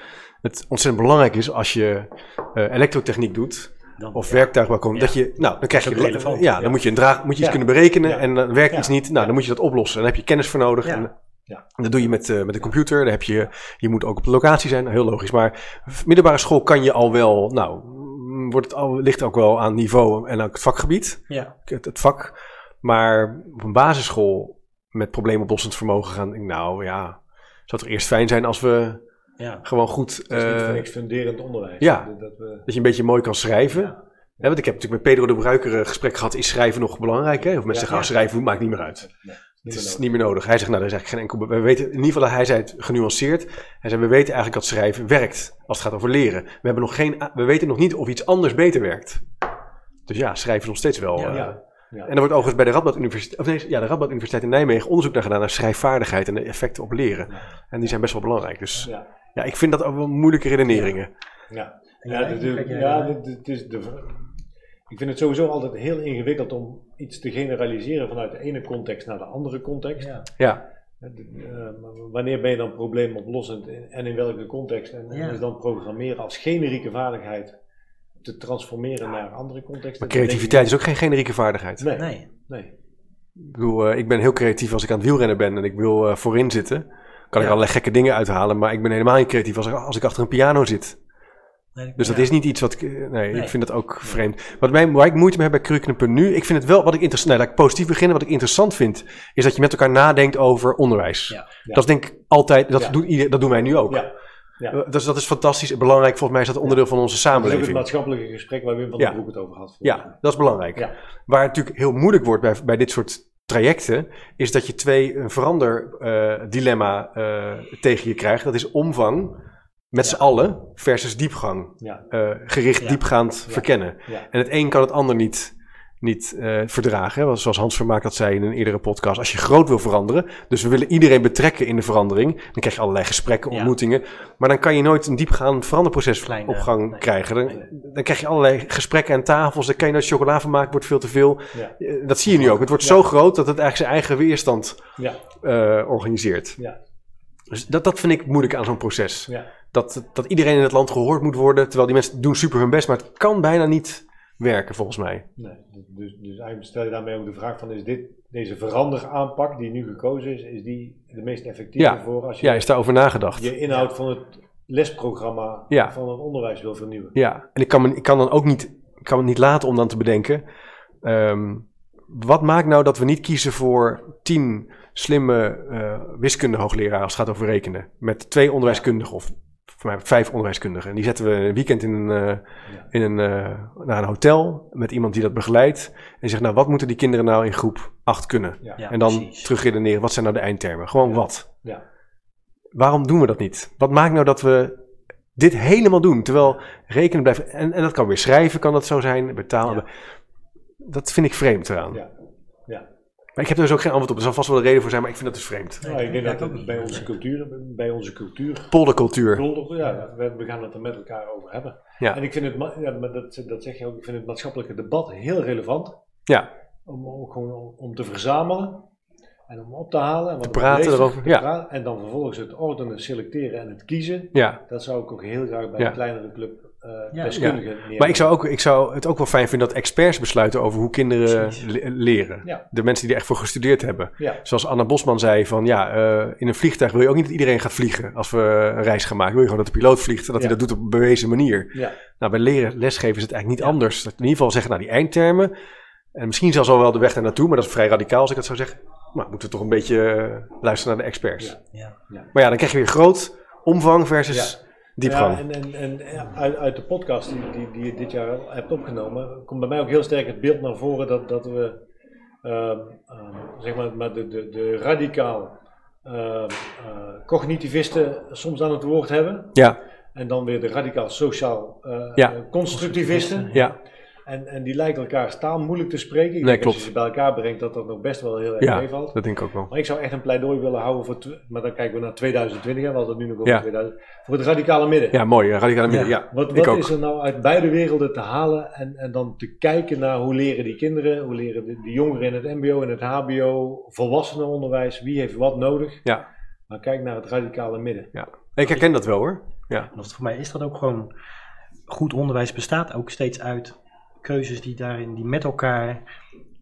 het ontzettend belangrijk is als je eh, elektrotechniek doet, Dan, of ja. werktuigbouw, Ja. dat je, nou, dan krijg je, relevant, ja, dan moet je een draag, moet je iets kunnen berekenen en dan werkt iets niet, nou, dan moet je dat oplossen. Dan heb je kennis voor nodig. En, Ja. dat doe je met, eh, met de computer, dan heb je, je moet ook op de locatie zijn, heel logisch. Maar middelbare school kan je al wel, nou, mm, wordt het al, ligt ook wel aan niveau en ook het vakgebied, Ja, het, het vak. Maar op een basisschool met probleemoplossend vermogen gaan, nou ja, zou het eerst fijn zijn als we ja. gewoon goed, Het is niet eh, voor niks funderend onderwijs. ja. Dat, dat we, dat je een beetje mooi kan schrijven. Ja. Ja, want ik heb natuurlijk met Pedro de Bruiker een gesprek gehad, is schrijven nog belangrijk? Hè? Of mensen Ja, zeggen, ja. schrijven maakt niet meer uit. nee, Het is meer niet meer nodig. Hij zegt, nou, dat is eigenlijk geen enkel... We weten, in ieder geval, hij zei het genuanceerd. Hij zei, we weten eigenlijk dat schrijven werkt als het gaat over leren. We, hebben nog geen, we weten nog niet of iets anders beter werkt. Dus ja, schrijven is nog steeds wel... Ja. eh, Ja. Ja. En er wordt overigens bij de Radboud Universiteit, of nee, ja, de Radboud Universiteit in Nijmegen onderzoek naar gedaan naar schrijfvaardigheid en de effecten op leren. En die zijn best wel belangrijk. Dus Ja. Ja, ik vind dat ook wel moeilijke redeneringen. Ja, ja, de- ja de- de- het is de, ik vind het sowieso altijd heel ingewikkeld om iets te generaliseren vanuit de ene context naar de andere context. Ja. Ja, eh, maar wanneer ben je dan probleemoplossend en in welke context? En, en Ja. is dan programmeren als generieke vaardigheid te transformeren naar andere contexten? maar creativiteit is ook geen generieke vaardigheid. Nee, Nee. nee. Ik, bedoel, eh, ik ben heel creatief als ik aan het wielrennen ben en ik wil eh, voorin zitten. Kan ik allerlei gekke dingen uithalen, maar ik ben helemaal niet creatief als ik, als ik achter een piano zit. Nee, Dus dat ja. is niet iets wat ik. eh, Nee, Nee. ik vind dat ook vreemd. Wat mij, waar ik moeite mee heb bij curriculum.nu, ik vind het wel wat ik interessant. Nee, laat ik positief beginnen. Wat ik interessant vind, is dat je met elkaar nadenkt over onderwijs. Ja. Ja. Dat is denk ik altijd. Dat, doet ieder, dat doen wij nu ook. Ja. Ja. Dus dat is fantastisch belangrijk. Volgens mij is dat onderdeel van onze Dat is het samenleving. maatschappelijke gesprek waar Wim van den Broek het over had. Ja, dat is belangrijk. Waar het natuurlijk heel moeilijk wordt bij, bij dit soort trajecten, is dat je twee een veranderdilemma eh tegen je krijgt. Dat is omvang met z'n allen versus diepgang. Ja. Eh, gericht Ja. diepgaand Ja. verkennen. Ja. En het een kan het ander niet, niet eh, verdragen. hè. Zoals Hans Vermaak dat zei in een eerdere podcast. Als je groot wil veranderen, dus we willen iedereen betrekken in de verandering, dan krijg je allerlei gesprekken, Ja. ontmoetingen. Maar dan kan je nooit een diepgaand veranderproces Kleine, op gang nee. krijgen. Dan, Nee. dan krijg je allerlei gesprekken aan tafels. Dan kan je nooit chocola van maken, wordt veel te veel. Ja. Eh, Dat zie je nu ook. Het wordt Ja. zo groot dat het eigenlijk zijn eigen weerstand Ja. eh, organiseert. Ja. Dus dat, dat vind ik moeilijk aan zo'n proces. Dat, dat iedereen in het land gehoord moet worden, terwijl die mensen doen super hun best, maar het kan bijna niet werken volgens mij. Nee, dus, dus eigenlijk stel je daarmee ook de vraag van is dit, deze veranderaanpak die nu gekozen is, is die de meest effectieve Ja. voor als je Ja, is daarover nagedacht? je inhoud van het lesprogramma Ja. van het onderwijs wil vernieuwen? Ja, en ik kan, me, ik kan dan ook niet, ik kan het niet laten om dan te bedenken. ehm, wat maakt nou dat we niet kiezen voor tien slimme eh wiskunde-hoogleraren als het gaat over rekenen? Met twee onderwijskundigen of voor mij vijf onderwijskundigen. En die zetten we een weekend in een, eh, in een, eh, naar een hotel met iemand die dat begeleidt. En zegt, nou, wat moeten die kinderen nou in groep 8 kunnen? Ja. Ja, en dan precies. terugredeneren, wat zijn nou de eindtermen? Gewoon Ja. wat. Ja. Waarom doen we dat niet? Wat maakt nou dat we dit helemaal doen? Terwijl rekenen blijft... En, en dat kan weer schrijven, kan dat zo zijn, betalen. Ja. Dat vind ik vreemd eraan. Maar ik heb er dus ook geen antwoord op. Er zal vast wel een reden voor zijn, maar ik vind dat dus vreemd. Nou, ik denk dat het niet. bij onze cultuur, bij onze cultuur, Poldercultuur. Polder, ja, we, gaan het er met elkaar over hebben. Ja. En ik vind het, ma- ja, maar dat, dat zeg je ook, ik vind het maatschappelijke debat heel relevant. Ja, Om, om, gewoon om, te verzamelen en om op te halen. En wat Te praten erover, te ja. praten, en dan vervolgens het ordenen, selecteren en het kiezen. ja. Dat zou ik ook heel graag bij Ja. een kleinere club eh Ja. deskundigen. Maar ik zou, ook, ik zou het ook wel fijn vinden dat experts besluiten over hoe kinderen le- leren. Ja. De mensen die er echt voor gestudeerd hebben. Ja, Zoals Anna Bosman zei van ja, eh, in een vliegtuig wil je ook niet dat iedereen gaat vliegen als we een reis gaan maken. Wil je gewoon dat de piloot vliegt en dat Ja. hij dat doet op een bewezen manier. ja, Nou, bij leren, lesgeven is het eigenlijk niet Ja. anders. Dat in ieder geval zeggen, nou, die eindtermen. En misschien zelfs al wel de weg daar naartoe, maar dat is vrij radicaal als ik dat zou zeggen. Maar moeten we toch een beetje eh, luisteren naar de experts. Ja. Ja. Maar ja, dan krijg je weer groot omvang versus diepgang. Ja, en, en, en uit, uit de podcast die, die, die je dit jaar hebt opgenomen, komt bij mij ook heel sterk het beeld naar voren dat, dat we ehm, ehm, zeg maar, maar de, de, de radicaal ehm, eh, cognitivisten soms aan het woord hebben. Ja, En dan weer de radicaal sociaal eh, Ja. constructivisten. ja, En, en die lijken elkaar taal moeilijk te spreken. Ik Nee, denk als klopt. je ze bij elkaar brengt dat dat nog best wel heel erg ja, meevalt. dat denk ik ook wel. Maar ik zou echt een pleidooi willen houden voor, maar dan kijken we naar 2020, hè, we hadden het nu nog over Ja. 2000, voor het radicale midden. Ja, mooi, hè, radicale midden. Ja. Ja, Wat, wat is er nou uit beide werelden te halen en, en dan te kijken naar hoe leren die kinderen, hoe leren de, de jongeren in het mbo en het hbo, volwassenenonderwijs, wie heeft wat nodig. Ja. Maar kijk naar het radicale midden. Ik herken dat wel hoor. Ja, voor mij is dat ook gewoon. Goed onderwijs bestaat ook steeds uit keuzes die daarin, die met elkaar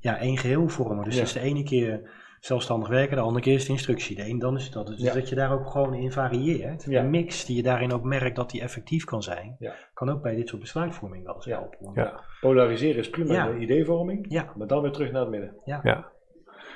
ja, één geheel vormen. Dus Ja. als de ene keer zelfstandig werken, de andere keer is het instructie. De een dan is het dat. Dus Ja. dat je daar ook gewoon in varieert. Ja. Een mix die je daarin ook merkt dat die effectief kan zijn, Ja. kan ook bij dit soort besluitvorming wel eens helpen. Polariseren is prima de ideevorming, Ja. maar dan weer terug naar het midden. Ja.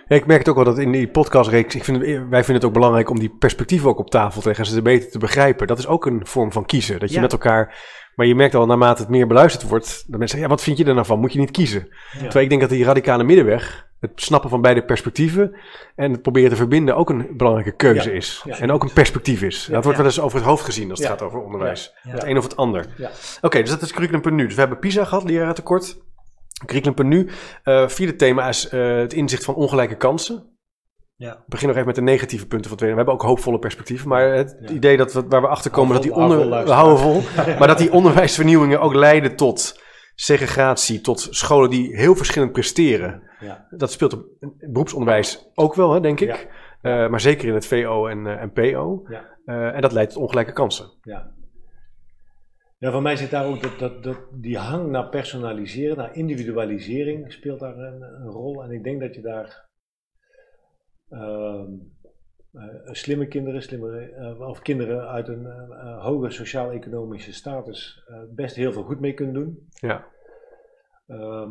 Ja, ik merk het ook wel dat in die podcastreeks, ik vind, wij vinden het ook belangrijk om die perspectieven ook op tafel te leggen en ze beter te begrijpen. Dat is ook een vorm van kiezen. Dat je Ja. met elkaar, maar je merkt al naarmate het meer beluisterd wordt, dat mensen zeggen, ja, wat vind je er nou van? Moet je niet kiezen? Terwijl ik denk dat die radicale middenweg, het snappen van beide perspectieven en het proberen te verbinden ook een belangrijke keuze Ja. is. Ja. En ook een perspectief is. dat wordt wel eens over het hoofd gezien als het gaat over onderwijs. Het een of het ander. Ja. Oké, dus dat is curriculum nu. Dus we hebben PISA gehad, lerarentekort. Curriculum nu. Eh vierde thema is eh, het inzicht van ongelijke kansen. Ja. Ik begin nog even met de negatieve punten van het. We hebben ook hoopvolle perspectieven. Maar het Ja. idee dat we, waar we achter komen dat die, onder, we houden vol, (laughs) maar dat die onderwijsvernieuwingen ook leiden tot segregatie, tot scholen die heel verschillend presteren. Ja. Dat speelt op het beroepsonderwijs ook wel, hè, denk ik. Eh, maar zeker in het VO en, eh, en PO. Eh, en dat leidt tot ongelijke kansen. Ja. Ja, voor mij zit daar ook dat, dat, dat die hang naar personaliseren, naar individualisering speelt daar een, een rol. En ik denk dat je daar slimme kinderen, slimme, eh, of kinderen uit een eh, eh, hoge sociaal-economische status eh, best heel veel goed mee kunt doen. Ja. Ehm,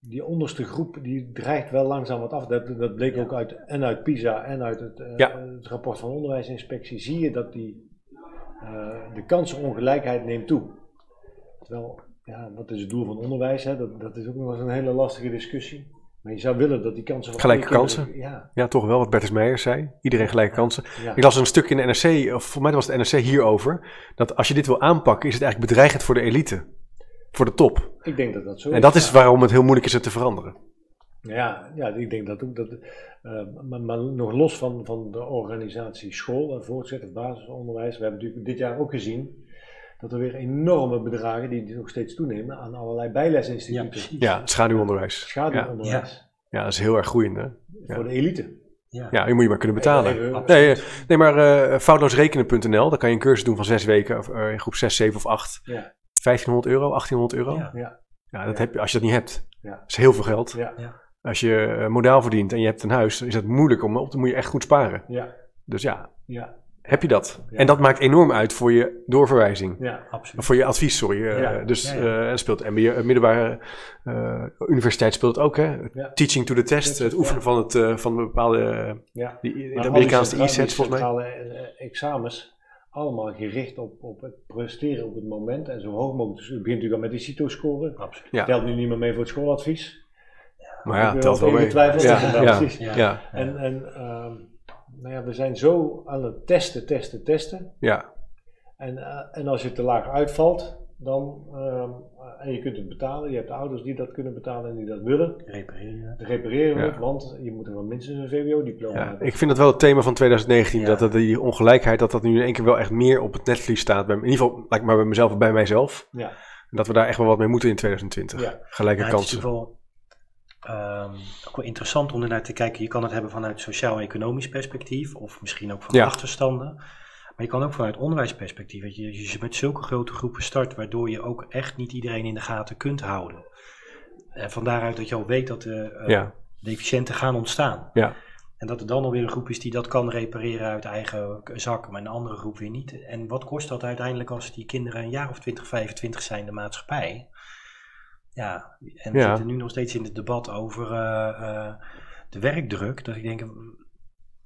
die onderste groep die dreigt wel langzaam wat af. Dat, dat bleek Ja. ook uit, en uit PISA en uit het, eh, Ja. het rapport van de onderwijsinspectie. Zie je dat die, eh, de kansenongelijkheid neemt toe. Terwijl, ja, wat is het doel van onderwijs? Hè? Dat, dat is ook nog eens een hele lastige discussie. Maar je zou willen dat die kansen... van Gelijke kinderen- Ja, ja, toch wel wat Bertus Meijers zei. Iedereen gelijke kansen. ja. Ik las een stuk in de NRC, of voor mij was het NRC hierover, dat als je dit wil aanpakken, is het eigenlijk bedreigend voor de elite. Voor de top. ik denk dat dat zo En dat is ja. waarom het heel moeilijk is het te veranderen. Ja, ja, ik denk dat ook. Dat, eh, maar, maar nog los van, van de organisatie school en voortgezet of basisonderwijs. We hebben natuurlijk dit jaar ook gezien dat er weer enorme bedragen, die nog steeds toenemen, aan allerlei Ja, bijlesinstituten. precies. Ja, schaduwonderwijs. Ja, Schaduwonderwijs. ja, dat is heel erg groeiend. Hè? Ja. Voor de elite. Ja. Ja, je moet je maar kunnen betalen. Nee, eh, nee maar eh foutloosrekenen.nl, daar kan je een cursus doen van zes weken, of, eh, in groep 6, 7 of 8. Ja. 1500 euro, 1800 euro. Ja. Ja, Ja. dat Ja. heb je, als je dat niet hebt. Ja. Dat is heel veel geld. Ja. Als je modaal verdient en je hebt een huis, dan is het moeilijk om op. Dan moet je echt goed sparen. Ja. Dus ja, Ja. Heb je dat. Ja. En dat maakt enorm uit voor je doorverwijzing. Ja. Absoluut. Voor je advies, sorry. eh, Ja. Dus Ja, en speelt MBO, middelbare eh, universiteit speelt het ook, hè? Teaching to the test, het oefenen van, het, van bepaalde, Ja. die, de Amerikaanse e-sets volgens mij. examens, allemaal gericht op, op het presteren op het moment en zo hoog mogelijk. Dus het begint natuurlijk al met die CITO-score. Absoluut. Ja. Telt nu niet meer mee voor het schooladvies. Maar ja, telt wel mee. betwijfeld. Ja, Ja, ja, precies. En, en ehm, nou ja, we zijn zo aan het testen, testen, testen. ja. En, eh, en als je te laag uitvalt, dan, ehm, en je kunt het betalen, je hebt ouders die dat kunnen betalen en die dat willen, Repareren. repareren we Ja. het, want je moet er wel minstens een VWO-diploma Ja, hebben. ik vind dat wel het thema van 2019, Ja. dat, dat die ongelijkheid, dat dat nu in één keer wel echt meer op het netvlies staat. Bij, in ieder geval, maar bij mezelf en bij mijzelf. Ja. En dat we daar echt wel wat mee moeten in 2020. Ja. Gelijke Ja, het is kansen. Ehm, ook wel interessant om ernaar te kijken. Je kan het hebben vanuit sociaal-economisch perspectief, of misschien ook van Ja. achterstanden. Maar je kan ook vanuit onderwijsperspectief. Dat je, je met zulke grote groepen start, waardoor je ook echt niet iedereen in de gaten kunt houden. En van daaruit dat je al weet dat de eh, Ja. deficiënten gaan ontstaan. Ja. En dat er dan alweer een groep is die dat kan repareren uit eigen zak, maar een andere groep weer niet. En wat kost dat uiteindelijk als die kinderen een jaar of 20, 25 zijn in de maatschappij? Ja, en we Ja. zitten nu nog steeds in het debat over eh, eh, de werkdruk. Dat ik denk,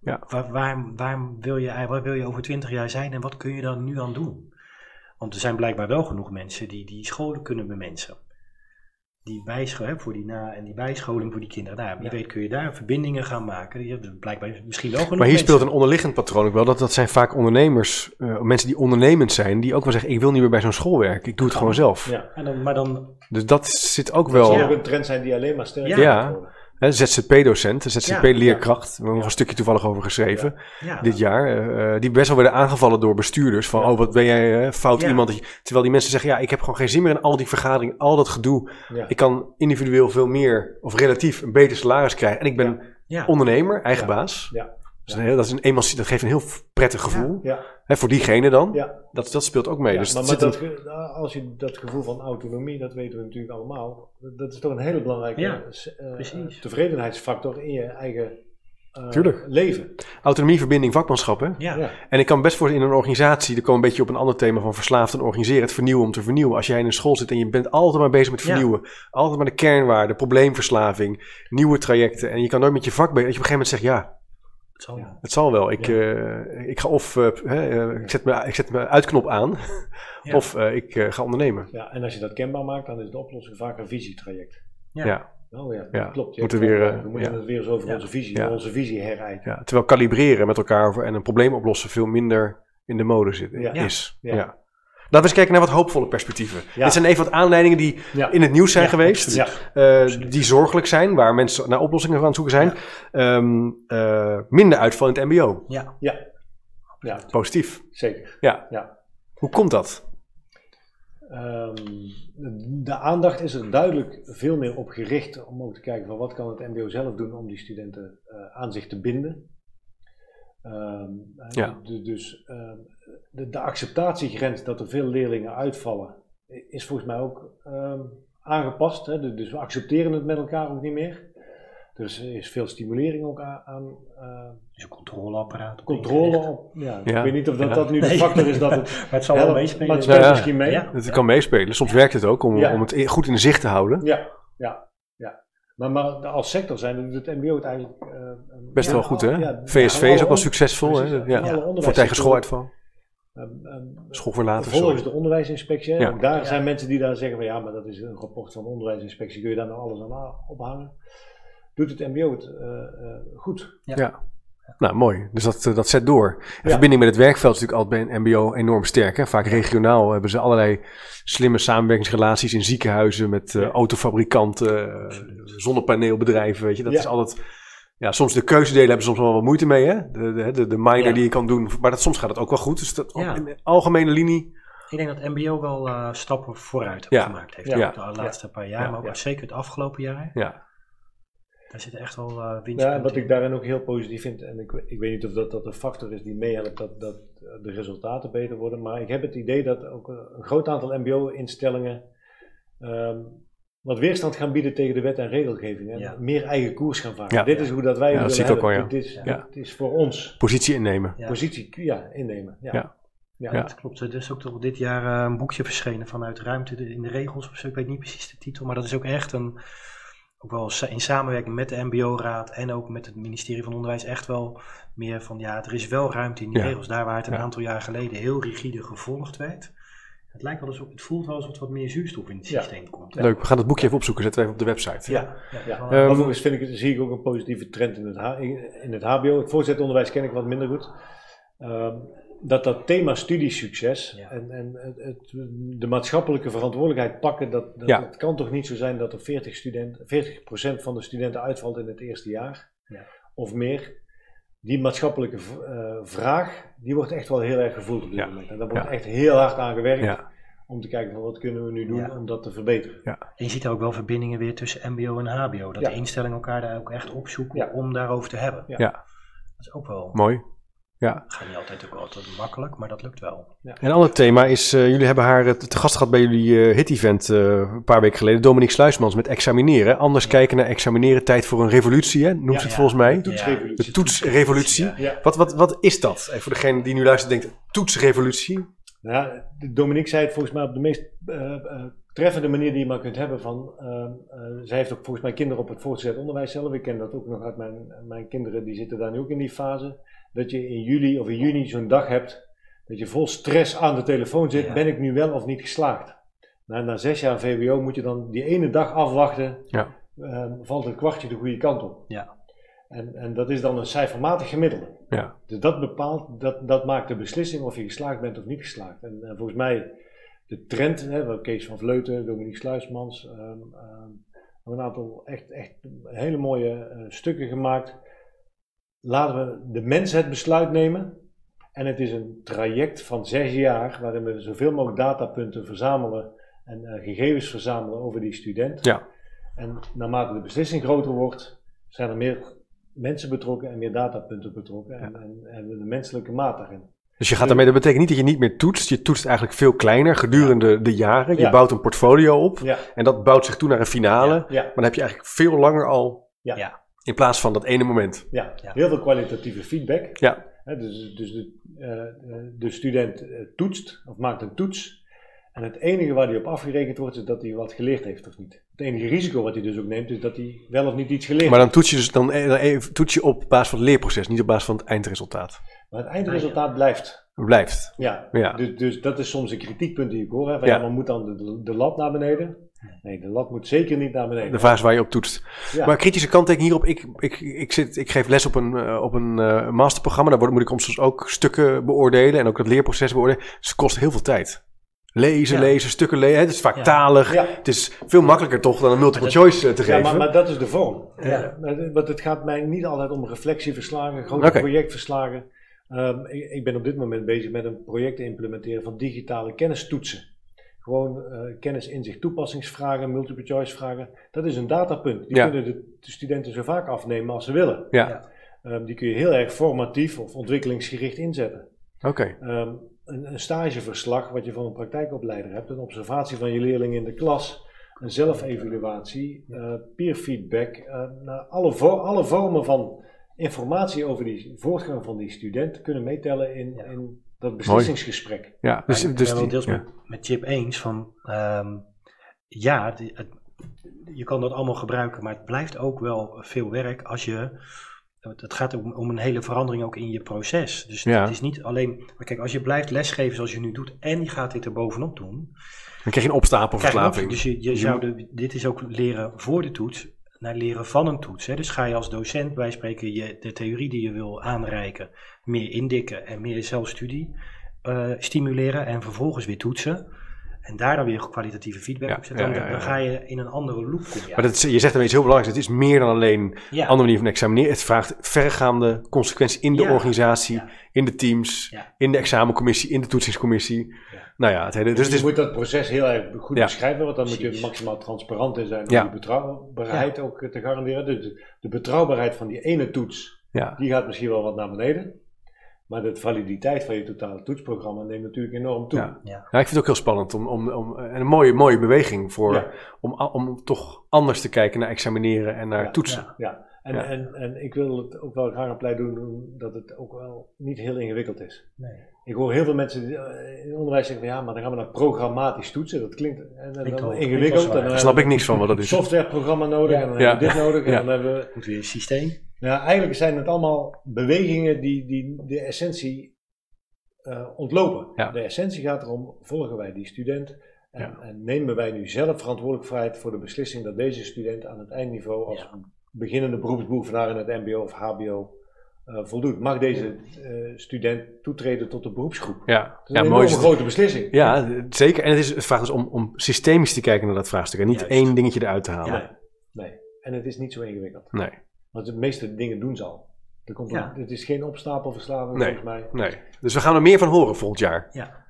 Ja. waar, waar, waar, wil je, waar wil je over 20 jaar zijn en wat kun je daar nu aan doen? Want er zijn blijkbaar wel genoeg mensen die die scholen kunnen bemensen. Die bijscholing voor die na- en die bijscholing voor die kinderen. Nou, wie Ja. weet kun je daar verbindingen gaan maken. Je hebt blijkbaar misschien wel genoeg Maar hier mensen. speelt een onderliggend patroon ook wel. Dat, dat zijn vaak ondernemers, eh, mensen die ondernemend zijn, die ook wel zeggen: Ik wil niet meer bij zo'n school werken, ik doe het gewoon zelf. Ja. En dan, maar dan, Dus dat zit ook Dat wel. ook een trend zijn die alleen maar sterker Ja. Hè, ZZP-docent, ZZP-leerkracht, we hebben nog een stukje toevallig over geschreven dit jaar. eh, eh, die best wel werden aangevallen door bestuurders. Van, oh, wat ben jij eh, fout iemand. Terwijl die mensen zeggen: Ja, ik heb gewoon geen zin meer in al die vergaderingen, al dat gedoe. Ik kan individueel veel meer, of relatief, een beter salaris krijgen. En ik ben ondernemer, eigen Ja. baas. Ja. Dat, is een dat, is een emanci- dat geeft een heel prettig gevoel. Ja, Hè, voor diegene dan. ja. Dat, dat speelt ook mee. Ja, dus maar, dat, een- ge- als je dat gevoel van autonomie, dat weten we natuurlijk allemaal, dat- is toch een hele belangrijke Ja, eh, precies. tevredenheidsfactor in je eigen eh, Tuurlijk. leven. autonomie, verbinding, vakmanschap. Hè? Ja, Ja. En ik kan best voor in een organisatie, er komen een beetje op een ander thema van verslaafd en organiseren, het vernieuwen om te vernieuwen. Als jij in een school zit en je bent altijd maar bezig met Ja. vernieuwen, altijd maar de kernwaarden, probleemverslaving, nieuwe trajecten. En je kan nooit met je vak bezig. Dat je op een gegeven moment zegt, ja, zal het zal wel. Ik, eh, ik ga of, eh, hè, eh, ik, zet me, ik zet mijn uitknop aan, (laughs) Ja. of eh, ik eh, ga ondernemen. Ja, en als je dat kenbaar maakt, dan is de oplossing vaak een visietraject. Ja. Ja. Oh ja, Ja, klopt. Je moeten hebt weer, we moeten ja. het weer eens over Ja. onze visie, Ja. onze visie herijken. Ja, terwijl kalibreren met elkaar over- en een probleem oplossen veel minder in de mode zit, Ja. is. Ja. Laten we eens kijken naar wat hoopvolle perspectieven. Ja. Dit zijn even wat aanleidingen die Ja. in het nieuws zijn Ja, geweest. Eh, die zorgelijk zijn, waar mensen naar oplossingen aan het zoeken zijn. Ehm, eh, minder uitval in het MBO. Ja. ja, ja, Positief. zeker. Ja. Ja. Hoe komt dat? Ehm, de aandacht is er duidelijk veel meer op gericht om ook te kijken van wat kan het MBO zelf doen om die studenten eh, aan zich te binden. Ehm, Ja. de- dus ehm, de, de acceptatiegrens dat er veel leerlingen uitvallen is volgens mij ook ehm, aangepast. Hè? Dus- Dus we accepteren het met elkaar ook niet meer. Dus er is veel stimulering ook aan, aan Dus een controleapparaat. controle op. Ja, Ja. Ik weet niet of dat, Ja. dat nu de Nee. factor is dat het (laughs) Maar het zal wel meespelen. maar het Ja, speelt ja. misschien mee. Ja. Het kan meespelen. Soms werkt het ook om, Ja. om het goed in de zicht te houden. Ja, ja. Maar, maar als sector zijn doet het MBO het eigenlijk eh, Best ja, wel goed, hè? ja, VSV is ook wel succesvol. precies, hè? ja, Ja. Voor tegen schooluitval. ehm, ehm, Schoolverlaten, Volgens de onderwijsinspectie. Ja. Ook daar Ja. zijn mensen die daar zeggen van ja, maar dat is een rapport van de onderwijsinspectie. Kun je daar nou alles aan ophangen? Doet het MBO het eh, eh, goed? Ja. Nou, mooi. Dus dat, eh, dat zet door. En Ja. verbinding met het werkveld is natuurlijk altijd bij een MBO enorm sterk. Hè? Vaak regionaal hebben ze allerlei slimme samenwerkingsrelaties in ziekenhuizen met eh, autofabrikanten, eh, zonnepaneelbedrijven. Weet je, dat Ja. is altijd. Ja, soms de keuzedelen hebben soms wel wat moeite mee, hè? De, de, de, de minor Ja. die je kan doen. Maar dat, soms gaat het ook wel goed. Dus dat Ja. in de algemene linie. Ik denk dat MBO wel eh, stappen vooruit Ja. gemaakt heeft. Ja. De laatste paar jaar, Ja. maar ook Ja. zeker het afgelopen jaar. Ja. Daar zitten echt wel eh winstpunten Ja, wat ik in. daarin ook heel positief vind, en ik, ik weet niet of dat, dat een factor is die meehelpt dat, dat de resultaten beter worden, maar ik heb het idee dat ook een een groot aantal MBO-instellingen ehm, wat weerstand gaan bieden tegen de wet en regelgeving. En Ja. meer eigen koers gaan varen. Ja. Dit is hoe dat wij Ja, het dat willen zie ik ook hebben. wel, Dit is, Ja. dit is voor ons Positie innemen. Ja. positie ja, innemen. Ja. Ja. Ja. Ja. Dat klopt. Er is ook toch dit jaar eh, een boekje verschenen vanuit Ruimte in de Regels of zo. Ik weet niet precies de titel, maar dat is ook echt een, ook wel in samenwerking met de MBO-raad en ook met het ministerie van Onderwijs echt wel meer van, ja, er is wel ruimte in die Ja. regels. Daar waar het een Ja. aantal jaar geleden heel rigide gevolgd werd. Het lijkt wel alsof, het voelt wel alsof er wat meer zuurstof in het Ja. systeem komt. Leuk, we gaan het boekje even opzoeken. Zetten we even op de website. Ja. ja. Ja. Ehm, Overigens vind ik, het- zie ik ook een positieve trend in het, in het HBO. Het voortgezet ken ik wat minder goed. Ehm, dat dat thema studiesucces Ja. en, en het, het- de maatschappelijke verantwoordelijkheid pakken, dat, dat Ja. het kan toch niet zo zijn dat er 40, studenten, 40% van de studenten uitvalt in het eerste jaar Ja. of meer. Die maatschappelijke eh, vraag, die wordt echt wel heel erg gevoeld op dit Ja. moment. En daar wordt Ja. echt heel hard aan gewerkt Ja. om te kijken van wat kunnen we nu doen Ja. om dat te verbeteren. En je ziet er ook wel verbindingen weer tussen MBO en HBO. Dat Ja. de instellingen elkaar daar ook echt opzoeken Ja. om daarover te hebben. Ja. Ja. Dat is ook wel, Mooi. Gaat niet altijd ook altijd makkelijk, maar dat lukt wel. Een ander thema is, eh, jullie hebben haar eh, te gast gehad bij jullie eh, hit-event eh, een paar weken geleden. Dominique Sluismans met examineren. Anders kijken naar examineren, tijd voor een revolutie, hè, noemt Ja, ze het ja. volgens mij. Toetsrevolutie. De toetsrevolutie. Ja. Ja. Wat, wat, wat is dat? Voor degene die nu luistert denkt, toetsrevolutie? Nou, de- Dominique zei het volgens mij op de meest eh, eh, treffende manier die je maar kunt hebben. Van, ehm, eh, zij heeft ook volgens mij kinderen op het voortgezet onderwijs zelf. Ik ken dat ook nog uit mijn, mijn kinderen, die zitten daar nu ook in die fase. Dat je in juli of in juni zo'n dag hebt, dat je vol stress aan de telefoon zit. Ja. Ben ik nu wel of niet geslaagd? Nou, na zes jaar VWO moet je dan die ene dag afwachten. Ja. Ehm, valt een kwartje de goede kant op. Ja. En, en dat is dan een cijfermatig gemiddelde. Ja. Dus dat bepaalt, dat, dat maakt de beslissing of je geslaagd bent of niet geslaagd. En, en volgens mij, de trend, hè, Kees van Vleuten, Dominique Sluismans, ehm, ehm, hebben een aantal echt, echt hele mooie eh, stukken gemaakt. Laten we de mens het besluit nemen. En het is een traject van zes jaar, waarin we zoveel mogelijk datapunten verzamelen en eh, gegevens verzamelen over die student. Ja. En naarmate de beslissing groter wordt, zijn er meer mensen betrokken en meer datapunten betrokken. En, en, en de menselijke maat daarin. Dus je gaat daarmee, dat betekent niet dat je niet meer toetst. Je toetst eigenlijk veel kleiner gedurende de jaren. Je Ja. bouwt een portfolio op. Ja, En dat bouwt zich toe naar een finale. ja, Maar dan heb je eigenlijk veel langer al. Ja. In plaats van dat ene moment. ja. Ja. heel veel kwalitatieve feedback. Ja. Hè, dus dus de, eh, eh, de student eh, toetst of maakt een toets. En het enige waar hij op afgerekend wordt is dat hij wat geleerd heeft of niet. Het enige risico wat hij dus ook neemt is dat hij wel of niet iets geleerd Maar heeft. dan toets je dus dan, dan toets je op basis van het leerproces, niet op basis van het eindresultaat. Maar het eindresultaat blijft. Blijft. Ja, Ja. Dus, dus dat is soms een kritiekpunt die ik hoor. Hè, van, Ja. ja. maar moet dan de, de lat naar beneden? Nee, de lat moet zeker niet naar beneden. De vraag is waar je op toetst. Ja. Maar kritische kanttekening hierop. Ik, ik, ik, zit, ik geef les op een, eh, op een eh, masterprogramma. Daar word- moet ik soms ook stukken beoordelen. En ook het leerproces beoordelen. Dus het kost heel veel tijd. Lezen, Ja. lezen, stukken lezen. Het is vaak Ja. talig. Ja. Het is veel makkelijker toch dan een multiple dat- choice eh, te Ja, geven. maar, maar dat is de vorm. Ja. Maar- Want het gaat mij niet altijd om reflectieverslagen, grote projectverslagen. Ehm, ik, ik ben op dit moment bezig met een project te implementeren van digitale kennistoetsen. Gewoon eh, kennis, inzicht, toepassingsvragen, multiple choice vragen. Dat is een datapunt. Die Ja. kunnen de, de studenten zo vaak afnemen als ze willen. ja, Ja. Ehm, die kun je heel erg formatief of ontwikkelingsgericht inzetten. oké. Ehm, een, een stageverslag wat je van een praktijkopleider hebt, een observatie van je leerling in de klas, een zelfevaluatie, eh peer feedback, eh, nou, alle, vo- alle vormen van informatie over die voortgang van die student kunnen meetellen in, Ja. in dat beslissingsgesprek. Ja, dus, ik dus ben wel die- deels ja. met, met Chip eens van ehm, ja, die- het- je kan dat allemaal gebruiken, maar het blijft ook wel veel werk als je. Het gaat om, om een hele verandering ook in je proces. Dus Ja. het is niet alleen. Maar kijk, als je blijft lesgeven zoals je nu doet en je gaat dit er bovenop doen. Dan krijg je een opstapelverslaving. Dus je, je zou de, dit is ook leren voor de toets naar leren van een toets. Hè. Dus ga je als docent bij spreken je, de theorie die je wil aanreiken meer indikken en meer zelfstudie eh, stimuleren en vervolgens weer toetsen. En daar dan weer kwalitatieve feedback Ja, op zetten. Dan, ja, ja, ja. dan ga je in een andere loop. Maar dat je zegt dan iets heel belangrijks. Het is meer dan alleen een andere manier van examineren. Het vraagt verregaande consequenties in de organisatie, in de teams, in de examencommissie, in de toetsingscommissie. Nou ja, het hele, dus Dus het je is, moet dat proces heel erg goed Ja. beschrijven, want dan moet je maximaal transparant in zijn om Ja. die betrouwbaarheid ook eh, te garanderen. Dus de, de betrouwbaarheid van die ene toets, ja, die gaat misschien wel wat naar beneden. Maar de validiteit van je totale toetsprogramma neemt natuurlijk enorm toe. Ja. Ja. ja, ik vind het ook heel spannend om, om, om en een mooie, mooie beweging voor, Ja. om, om toch anders te kijken naar examineren en naar Ja. toetsen. Ja, en, Ja. En, en ik wil het ook wel graag een pleidooi doen dat het ook wel niet heel ingewikkeld is. Nee. Ik hoor heel veel mensen die, eh, in het onderwijs zeggen van ja, maar dan gaan we naar programmatisch toetsen. Dat klinkt en, en dan ingewikkeld. En dan Daar hebben snap we ik niks van wat dat een is. softwareprogramma nodig Ja. en dan Ja. hebben we dit nodig. En dan hebben we, Moet weer een systeem. ja, eigenlijk zijn het allemaal bewegingen die, die de essentie eh, ontlopen. Ja. De essentie gaat erom, volgen wij die student en, Ja. en nemen wij nu zelf verantwoordelijkheid voor de beslissing dat deze student aan het eindniveau als Ja. Beginnende beroepsbeoefenaar in het mbo of hbo eh, voldoet. Mag deze eh, student toetreden tot de beroepsgroep? Ja, Dat is ja een mooi. enorme is het. grote beslissing. Ja, zeker. En het, is, het vraagt dus om, om systemisch te kijken naar dat vraagstuk en niet Juist. één dingetje eruit te halen. Ja. Nee, nee. En het is niet zo ingewikkeld. Nee, Want de meeste dingen doen ze al. Er komt Ja. een- het is geen opstapelverslaving Nee. volgens mij. nee. Dus we gaan er meer van horen volgend jaar. Ja.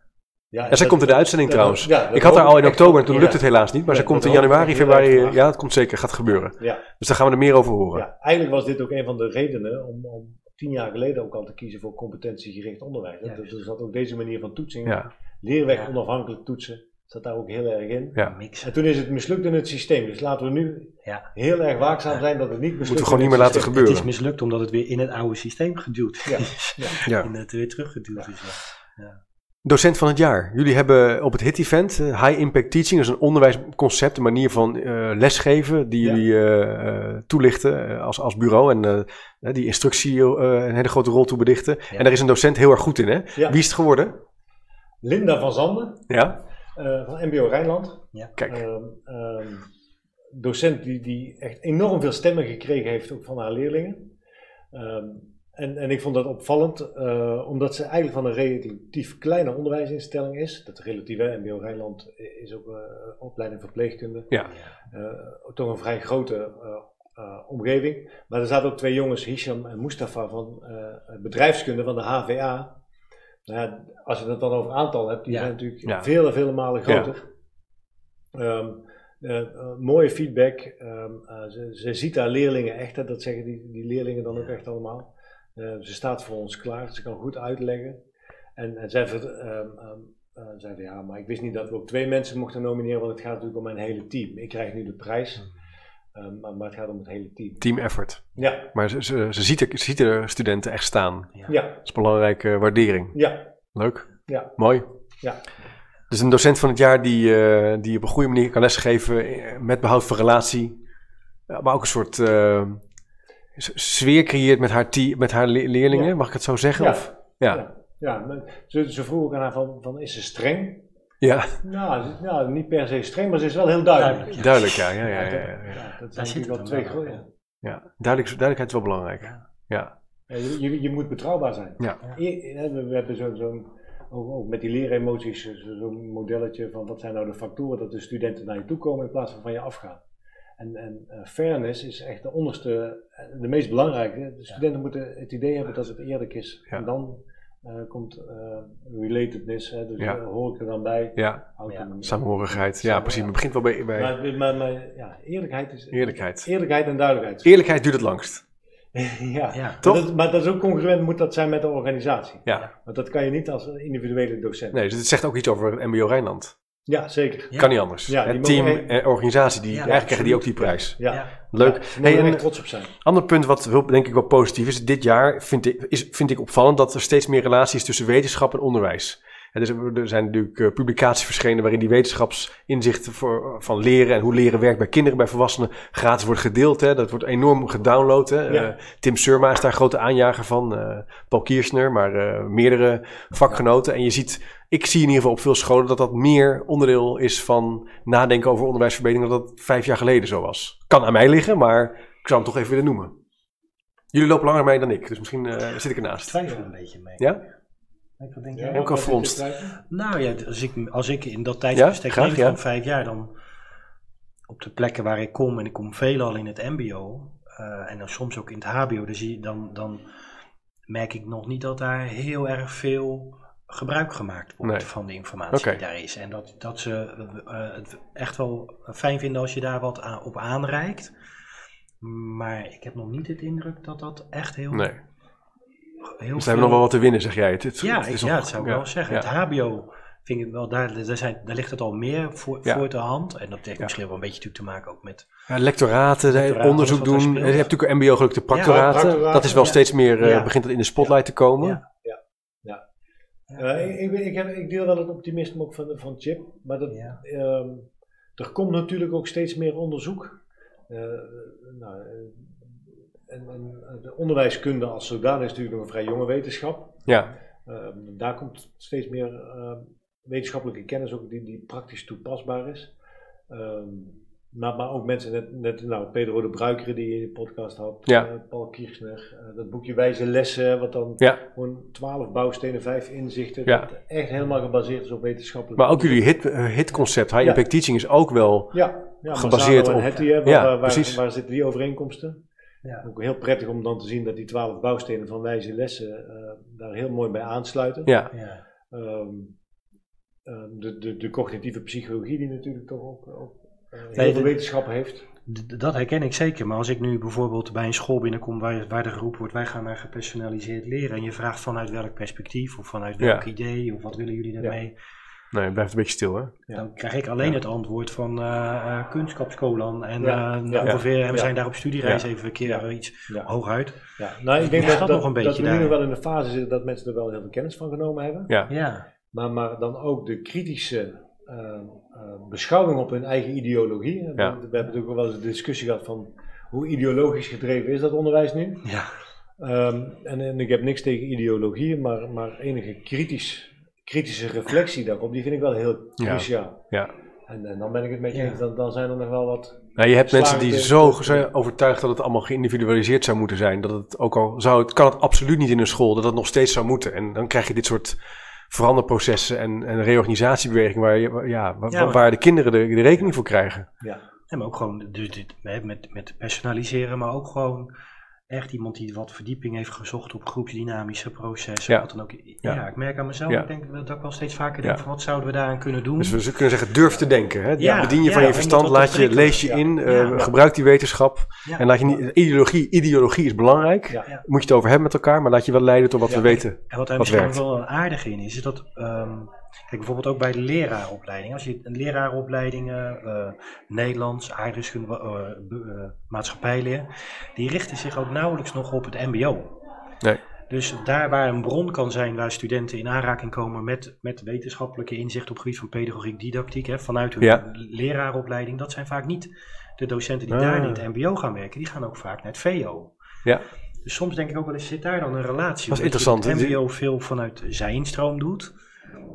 Ja, En zij komt in de uitzending dat- trouwens. ja, ik had haar al in oktober en toen Ja. lukt het helaas niet. Maar Ja, ze komt in januari, februari. Ja, het komt zeker. Gaat gebeuren. Ja, Dus daar gaan we er meer over horen. ja, eigenlijk was dit ook een van de redenen om, om tien jaar geleden ook al te kiezen voor competentiegericht onderwijs. hè. Dus er zat ook deze manier van toetsing. Ja, Leerweg Ja. onafhankelijk toetsen. Zat daar ook heel erg in. ja. Mix. En toen is het mislukt in het systeem. Dus laten we nu Ja. heel erg waakzaam zijn dat het niet mislukt. Moeten we gewoon niet meer laten systeem. gebeuren. Het is mislukt omdat het weer in het oude systeem geduwd Ja. is. Ja. Ja. (laughs) En het weer teruggeduwd Ja. is. Ja. Docent van het jaar. Jullie hebben op het HIT-event eh, High Impact Teaching, dat is een onderwijsconcept, een manier van eh, lesgeven die Ja. jullie eh, toelichten als, als bureau en eh, die instructie eh, een hele grote rol toe bedichten. Ja. En daar is een docent heel erg goed in, hè? Ja. Wie is het geworden? Linda van Zanden Ja, eh, van MBO Rijnland. kijk. Ehm, ehm, docent die, die echt enorm veel stemmen gekregen heeft ook van haar leerlingen. Ehm, en, en ik vond dat opvallend, eh, omdat ze eigenlijk van een relatief kleine onderwijsinstelling is. Dat relatief, hè, MBO Rijnland is ook eh, opleiding verpleegkunde. Ja. Eh, toch een vrij grote omgeving. Maar er zaten ook twee jongens, Hisham en Mustafa van bedrijfskunde van de HVA. Nou ja, als je het dan over aantal hebt, die Ja. zijn natuurlijk Ja. vele, vele malen groter. Ehm, eh, eh, mooie feedback. Ehm, eh, ze, ze ziet haar leerlingen echt, hè, dat zeggen die, die leerlingen dan ook echt allemaal. Eh, ze staat voor ons klaar, ze kan goed uitleggen. En, en zij ehm, ehm, eh, van ja, maar ik wist niet dat we ook twee mensen mochten nomineren, want het gaat natuurlijk om mijn hele team. Ik krijg nu de prijs, ehm, maar, maar het gaat om het hele team. Team effort. Ja, Maar ze, ze, ze, ziet, er, ze ziet de studenten echt staan. Ja. ja, Dat is een belangrijke waardering. ja, Leuk. Ja. Mooi. Ja. Dus een docent van het jaar die, eh, die op een goede manier kan lesgeven eh, met behoud van relatie. Ja, maar ook een soort eh, sfeer creëert met haar, met haar le- leerlingen, Ja. mag ik het zo zeggen? Ja. Of, ja. ja. ze, ze vroeg ook aan haar van, van is ze streng? Ja, Nou, nou, niet per se streng, maar ze is wel heel duidelijk. duidelijk. Ja, ja, ja, ja, dat- ja, ja. ja, dat Daar zijn zit natuurlijk wel twee wel, ja. Duidelijk, duidelijkheid is wel belangrijk. Ja. Ja. Ja, je, je, je moet betrouwbaar zijn. Ja. We, we hebben zo'n, ook, ook met die leeremoties, zo- zo'n modelletje van wat zijn nou de factoren dat de studenten naar je toe komen in plaats van van je afgaan. En, en eh, fairness is echt de onderste, eh, de meest belangrijke. De studenten moeten het idee hebben dat het eerlijk is. Ja. En dan eh, komt eh, relatedness, hè, dus Ja. hoor ik er dan bij. ja, samenhorigheid. Ja, precies. Maar het begint wel bij, bij Maar, maar, maar ja, eerlijkheid is. eerlijkheid. Eerlijkheid en duidelijkheid. Eerlijkheid duurt het langst. (laughs) ja. Ja. Toch? Maar dat, maar dat is ook congruent, moet dat zijn met de organisatie. Ja. Want dat kan je niet als individuele docent. Nee, dus het zegt ook iets over het MBO Rijnland. Ja, zeker. Ja. Kan niet anders. Ja, Het team en organisatie, die, Ja, eigenlijk krijgen die ook die prijs. Ja. Ja. Leuk. Ja, Hey, er en- trots op zijn. Ander punt wat wel, denk ik wel positief is, dit jaar vind ik, is, vind ik opvallend dat er steeds meer relatie is tussen wetenschap en onderwijs. Dus er zijn natuurlijk eh, publicaties verschenen waarin die wetenschapsinzichten voor, van leren en hoe leren werkt bij kinderen, bij volwassenen, gratis wordt gedeeld. Hè. Dat wordt enorm gedownload. Hè. Ja. Eh, Tim Surma is daar grote aanjager van, eh, Paul Kiersner, maar meerdere vakgenoten. En je ziet, ik zie in ieder geval op veel scholen dat dat meer onderdeel is van nadenken over onderwijsverbetering dan dat vijf jaar geleden zo was. Kan aan mij liggen, maar ik zou hem toch even willen noemen. Jullie lopen langer mee dan ik, dus misschien zit ik Ik ernaast. twijfel een beetje mee. Ja? Denk Ja, te twijfelen? Nou ja, als ik, als ik in dat tijdsbestek graag, ja. van vijf jaar, dan op de plekken waar ik kom, en ik kom veelal in het mbo, eh, en dan soms ook in het hbo, dan, zie, dan, dan merk ik nog niet dat daar heel erg veel gebruik gemaakt wordt Nee. van de informatie die daar is. En dat, dat ze eh, het echt wel fijn vinden als je daar wat aan, op aanreikt. Maar ik heb nog niet het indruk dat dat echt heel, Nee. Heel Dus we hebben nog wel wat te winnen, zeg jij. Het, het- ja, het ik, is ja, nog- dat zou ik ja, wel zeggen. ja. Het HBO vind ik wel, daar, daar, zijn, daar ligt het al meer voor, Ja. voor de hand. En dat heeft Ja. misschien wel een beetje natuurlijk te maken ook met. Ja, lectoraten, de- Lectoraten, onderzoek doen. Je hebt natuurlijk een mbo gelukkig de practoraten. dat is wel ja. steeds meer, eh, Ja. begint dat in de spotlight te komen. Ja. Eh, ik, ik, ik, heb, ik deel wel het optimisme ook van, van Chip, maar dat, Ja. ehm, er komt natuurlijk ook steeds meer onderzoek. Eh, nou, eh, en, en de onderwijskunde als zodanig is natuurlijk nog een vrij jonge wetenschap. Ja, Ehm, daar komt steeds meer ehm, wetenschappelijke kennis ook die, die praktisch toepasbaar is. Ehm, maar, maar ook mensen, net, net nou, Pedro de Bruikere die je in de podcast had, Ja. eh, Paul Kirchner, eh, dat boekje Wijze Lessen, wat dan ja. gewoon twaalf bouwstenen, vijf inzichten, Ja. dat echt helemaal gebaseerd is op wetenschappelijk. Maar ook jullie hit, eh, hitconcept, high impact teaching, is ook wel. gebaseerd op- hè, waar, Ja, waar, waar zitten die overeenkomsten? Ja. Ook heel prettig om dan te zien dat die twaalf bouwstenen van Wijze Lessen eh, daar heel mooi bij aansluiten. Ja, Ja. Ehm, ehm, de, de, de cognitieve psychologie, die natuurlijk toch ook, ook eh, heel Nee, veel de- wetenschap heeft. Dat herken ik zeker. Maar als ik nu bijvoorbeeld bij een school binnenkom waar, waar er geroepen wordt: wij gaan naar gepersonaliseerd leren. En je vraagt vanuit welk perspectief of vanuit Ja. welk idee of wat willen jullie daarmee. Nee, het blijft een beetje stil, hè? Ja. Dan krijg ik alleen het antwoord van eh eh kunstschapskolan. En Ja. eh, ongeveer, en we Ja. zijn daar op studiereis Ja. even een keer Ja. iets Ja. hooguit. Ja. Nou, ik denk Ja, dat, dat dat, nog een dat beetje we nu nog wel in de fase zitten dat mensen er wel heel veel kennis van genomen hebben. Ja, Ja, Maar, maar dan ook de kritische eh, eh, beschouwing op hun eigen ideologie. We, Ja. we hebben natuurlijk ook wel eens een discussie gehad van hoe ideologisch gedreven is dat onderwijs nu. ja. Ehm, en, en ik heb niks tegen ideologieën, maar, maar enige kritisch, kritische reflectie daarop, die vind ik wel heel cruciaal. ja. En, en dan ben ik het met je eens, dan, dan zijn er nog wel wat... Nou, je hebt mensen die zo zijn overtuigd dat het allemaal geïndividualiseerd zou moeten zijn. Dat het ook al zou, het kan het absoluut niet in een school, dat het nog steeds zou moeten. En dan krijg je dit soort veranderprocessen en, en reorganisatiebewegingen waar, je, waar- ja, waar, Ja, maar- waar de kinderen de, de rekening voor krijgen. Ja, En maar ook gewoon dus dit, hè, met, met personaliseren, maar ook gewoon echt iemand die wat verdieping heeft gezocht op groepsdynamische processen. Ja. Wat dan ook. Ja, Ja. ik merk aan mezelf, Ja. ik denk dat ik wel steeds vaker Ja. denk van wat zouden we daaraan kunnen doen. Dus we kunnen zeggen, durf te denken. Hè? Ja, Bedien je ja, van je verstand, laat je, lees je Ja. in, eh, Ja. gebruik die wetenschap. Ja. En laat je niet, ideologie, ideologie is belangrijk. Ja. Ja. Moet je het over hebben met elkaar, maar laat je wel leiden tot wat Ja. we weten. En wat daar Wat misschien wel een aardig in is, is dat, ehm, kijk bijvoorbeeld ook bij de leraaropleiding. Als je een leraaropleidingen, eh, Nederlands, aardrijkskunde, eh, maatschappijleer, die richten zich ook nauwelijks nog op het mbo. Nee. Dus daar waar een bron kan zijn waar studenten in aanraking komen met, met wetenschappelijke inzicht op het gebied van pedagogiek, didactiek, hè, vanuit hun Ja. leraaropleiding, dat zijn vaak niet de docenten die Ah. daar in het mbo gaan werken, die gaan ook vaak naar het VO. Ja. Dus soms denk ik ook wel eens, zit daar dan een relatie? Dat is interessant, het mbo veel vanuit zijn instroom doet.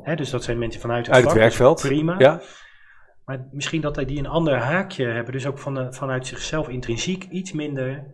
Hè, dus dat zijn mensen vanuit het, Uit het vak, is werkveld. Prima. Ja, Maar misschien dat die een ander haakje hebben. Dus ook van, de- vanuit zichzelf intrinsiek iets minder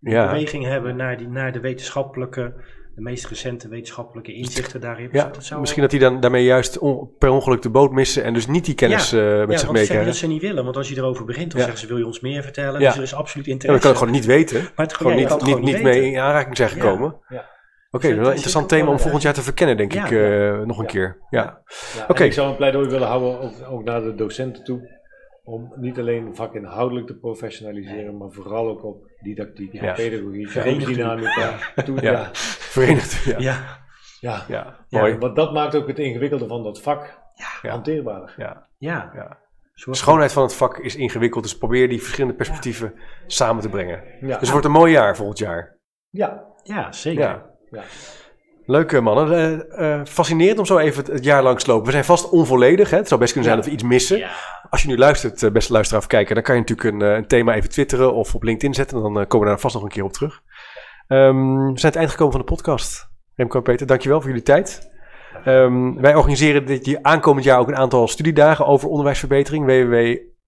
ja. beweging hebben naar, die, naar de wetenschappelijke, de meest recente wetenschappelijke inzichten daarin. ja. dat zou misschien dat die dan daarmee juist on- per ongeluk de boot missen en dus niet die kennis Ja. eh, met ja, zich meekrijgen. dat ze niet willen, want als je erover begint, dan Ja. zeggen ze: wil je ons meer vertellen? Ja. Dus er is absoluut Ja, interesse. dat kan ik gewoon niet weten. maar het, Gewoon ja, je niet, kan het niet, gewoon niet niet mee in aanraking zijn Ja. gekomen. Ja. Oké, Dus wel dat een interessant thema om eh, volgend jaar te verkennen, denk ja, ik, ja. eh, nog een Ja. keer. Ja. Ja, Oké. Ik zou een pleidooi willen houden, ook, ook naar de docenten toe, om niet alleen vakinhoudelijk te professionaliseren, maar vooral ook op didactiek, Ja. pedagogie, Verenigd dynamica. Toe, Ja. ja. Verenigd. Ja, Ja, Ja. ja. Ja, mooi. want dat maakt ook het ingewikkelde van dat vak Ja. hanteerbaar. Ja. ja. Ja. Zorg De schoonheid van het vak is ingewikkeld, dus probeer die verschillende perspectieven samen te brengen. Ja, Dus het wordt een mooi jaar volgend jaar. ja. Ja, zeker. Ja. ja. Leuk eh, mannen. Eh, fascinerend om zo even het, het jaar langs te lopen. We zijn vast onvolledig. Hè? Het zou best kunnen zijn Ja. dat we iets missen. Ja. Als je nu luistert, eh, beste luisteraar of kijker, dan kan je natuurlijk een, een thema even twitteren of op LinkedIn zetten. Dan eh, komen we daar vast nog een keer op terug. Ehm, we zijn aan het eind gekomen van de podcast. Remco en Peter, dankjewel voor jullie tijd. Ehm, wij organiseren dit aankomend jaar ook een aantal studiedagen over onderwijsverbetering.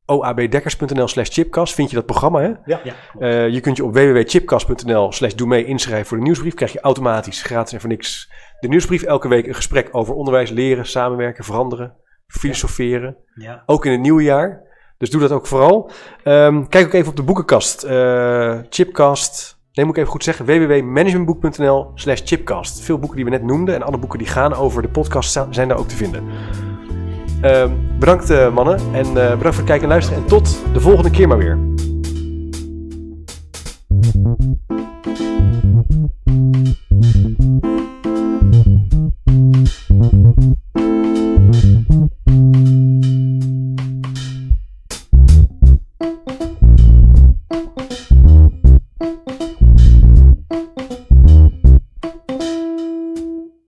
www.oabdekkers.nl slash chipcast vind je dat programma. Hè? Ja. Eh, je kunt je op www.chipcast.nl slash doe mee inschrijven voor de nieuwsbrief. Krijg je automatisch, gratis en voor niks, de nieuwsbrief. Elke week een gesprek over onderwijs, leren, samenwerken, veranderen, filosoferen. ja. Ook in het nieuwe jaar. Dus doe dat ook vooral. Ehm, kijk ook even op de boekenkast. eh, chipcast. Nee, moet ik even goed zeggen. www.managementboek.nl slash chipcast. Veel boeken die we net noemden en alle boeken die gaan over de podcast zijn daar ook te vinden. Uh, bedankt eh, mannen en eh, bedankt voor het kijken en luisteren. En tot de volgende keer maar weer.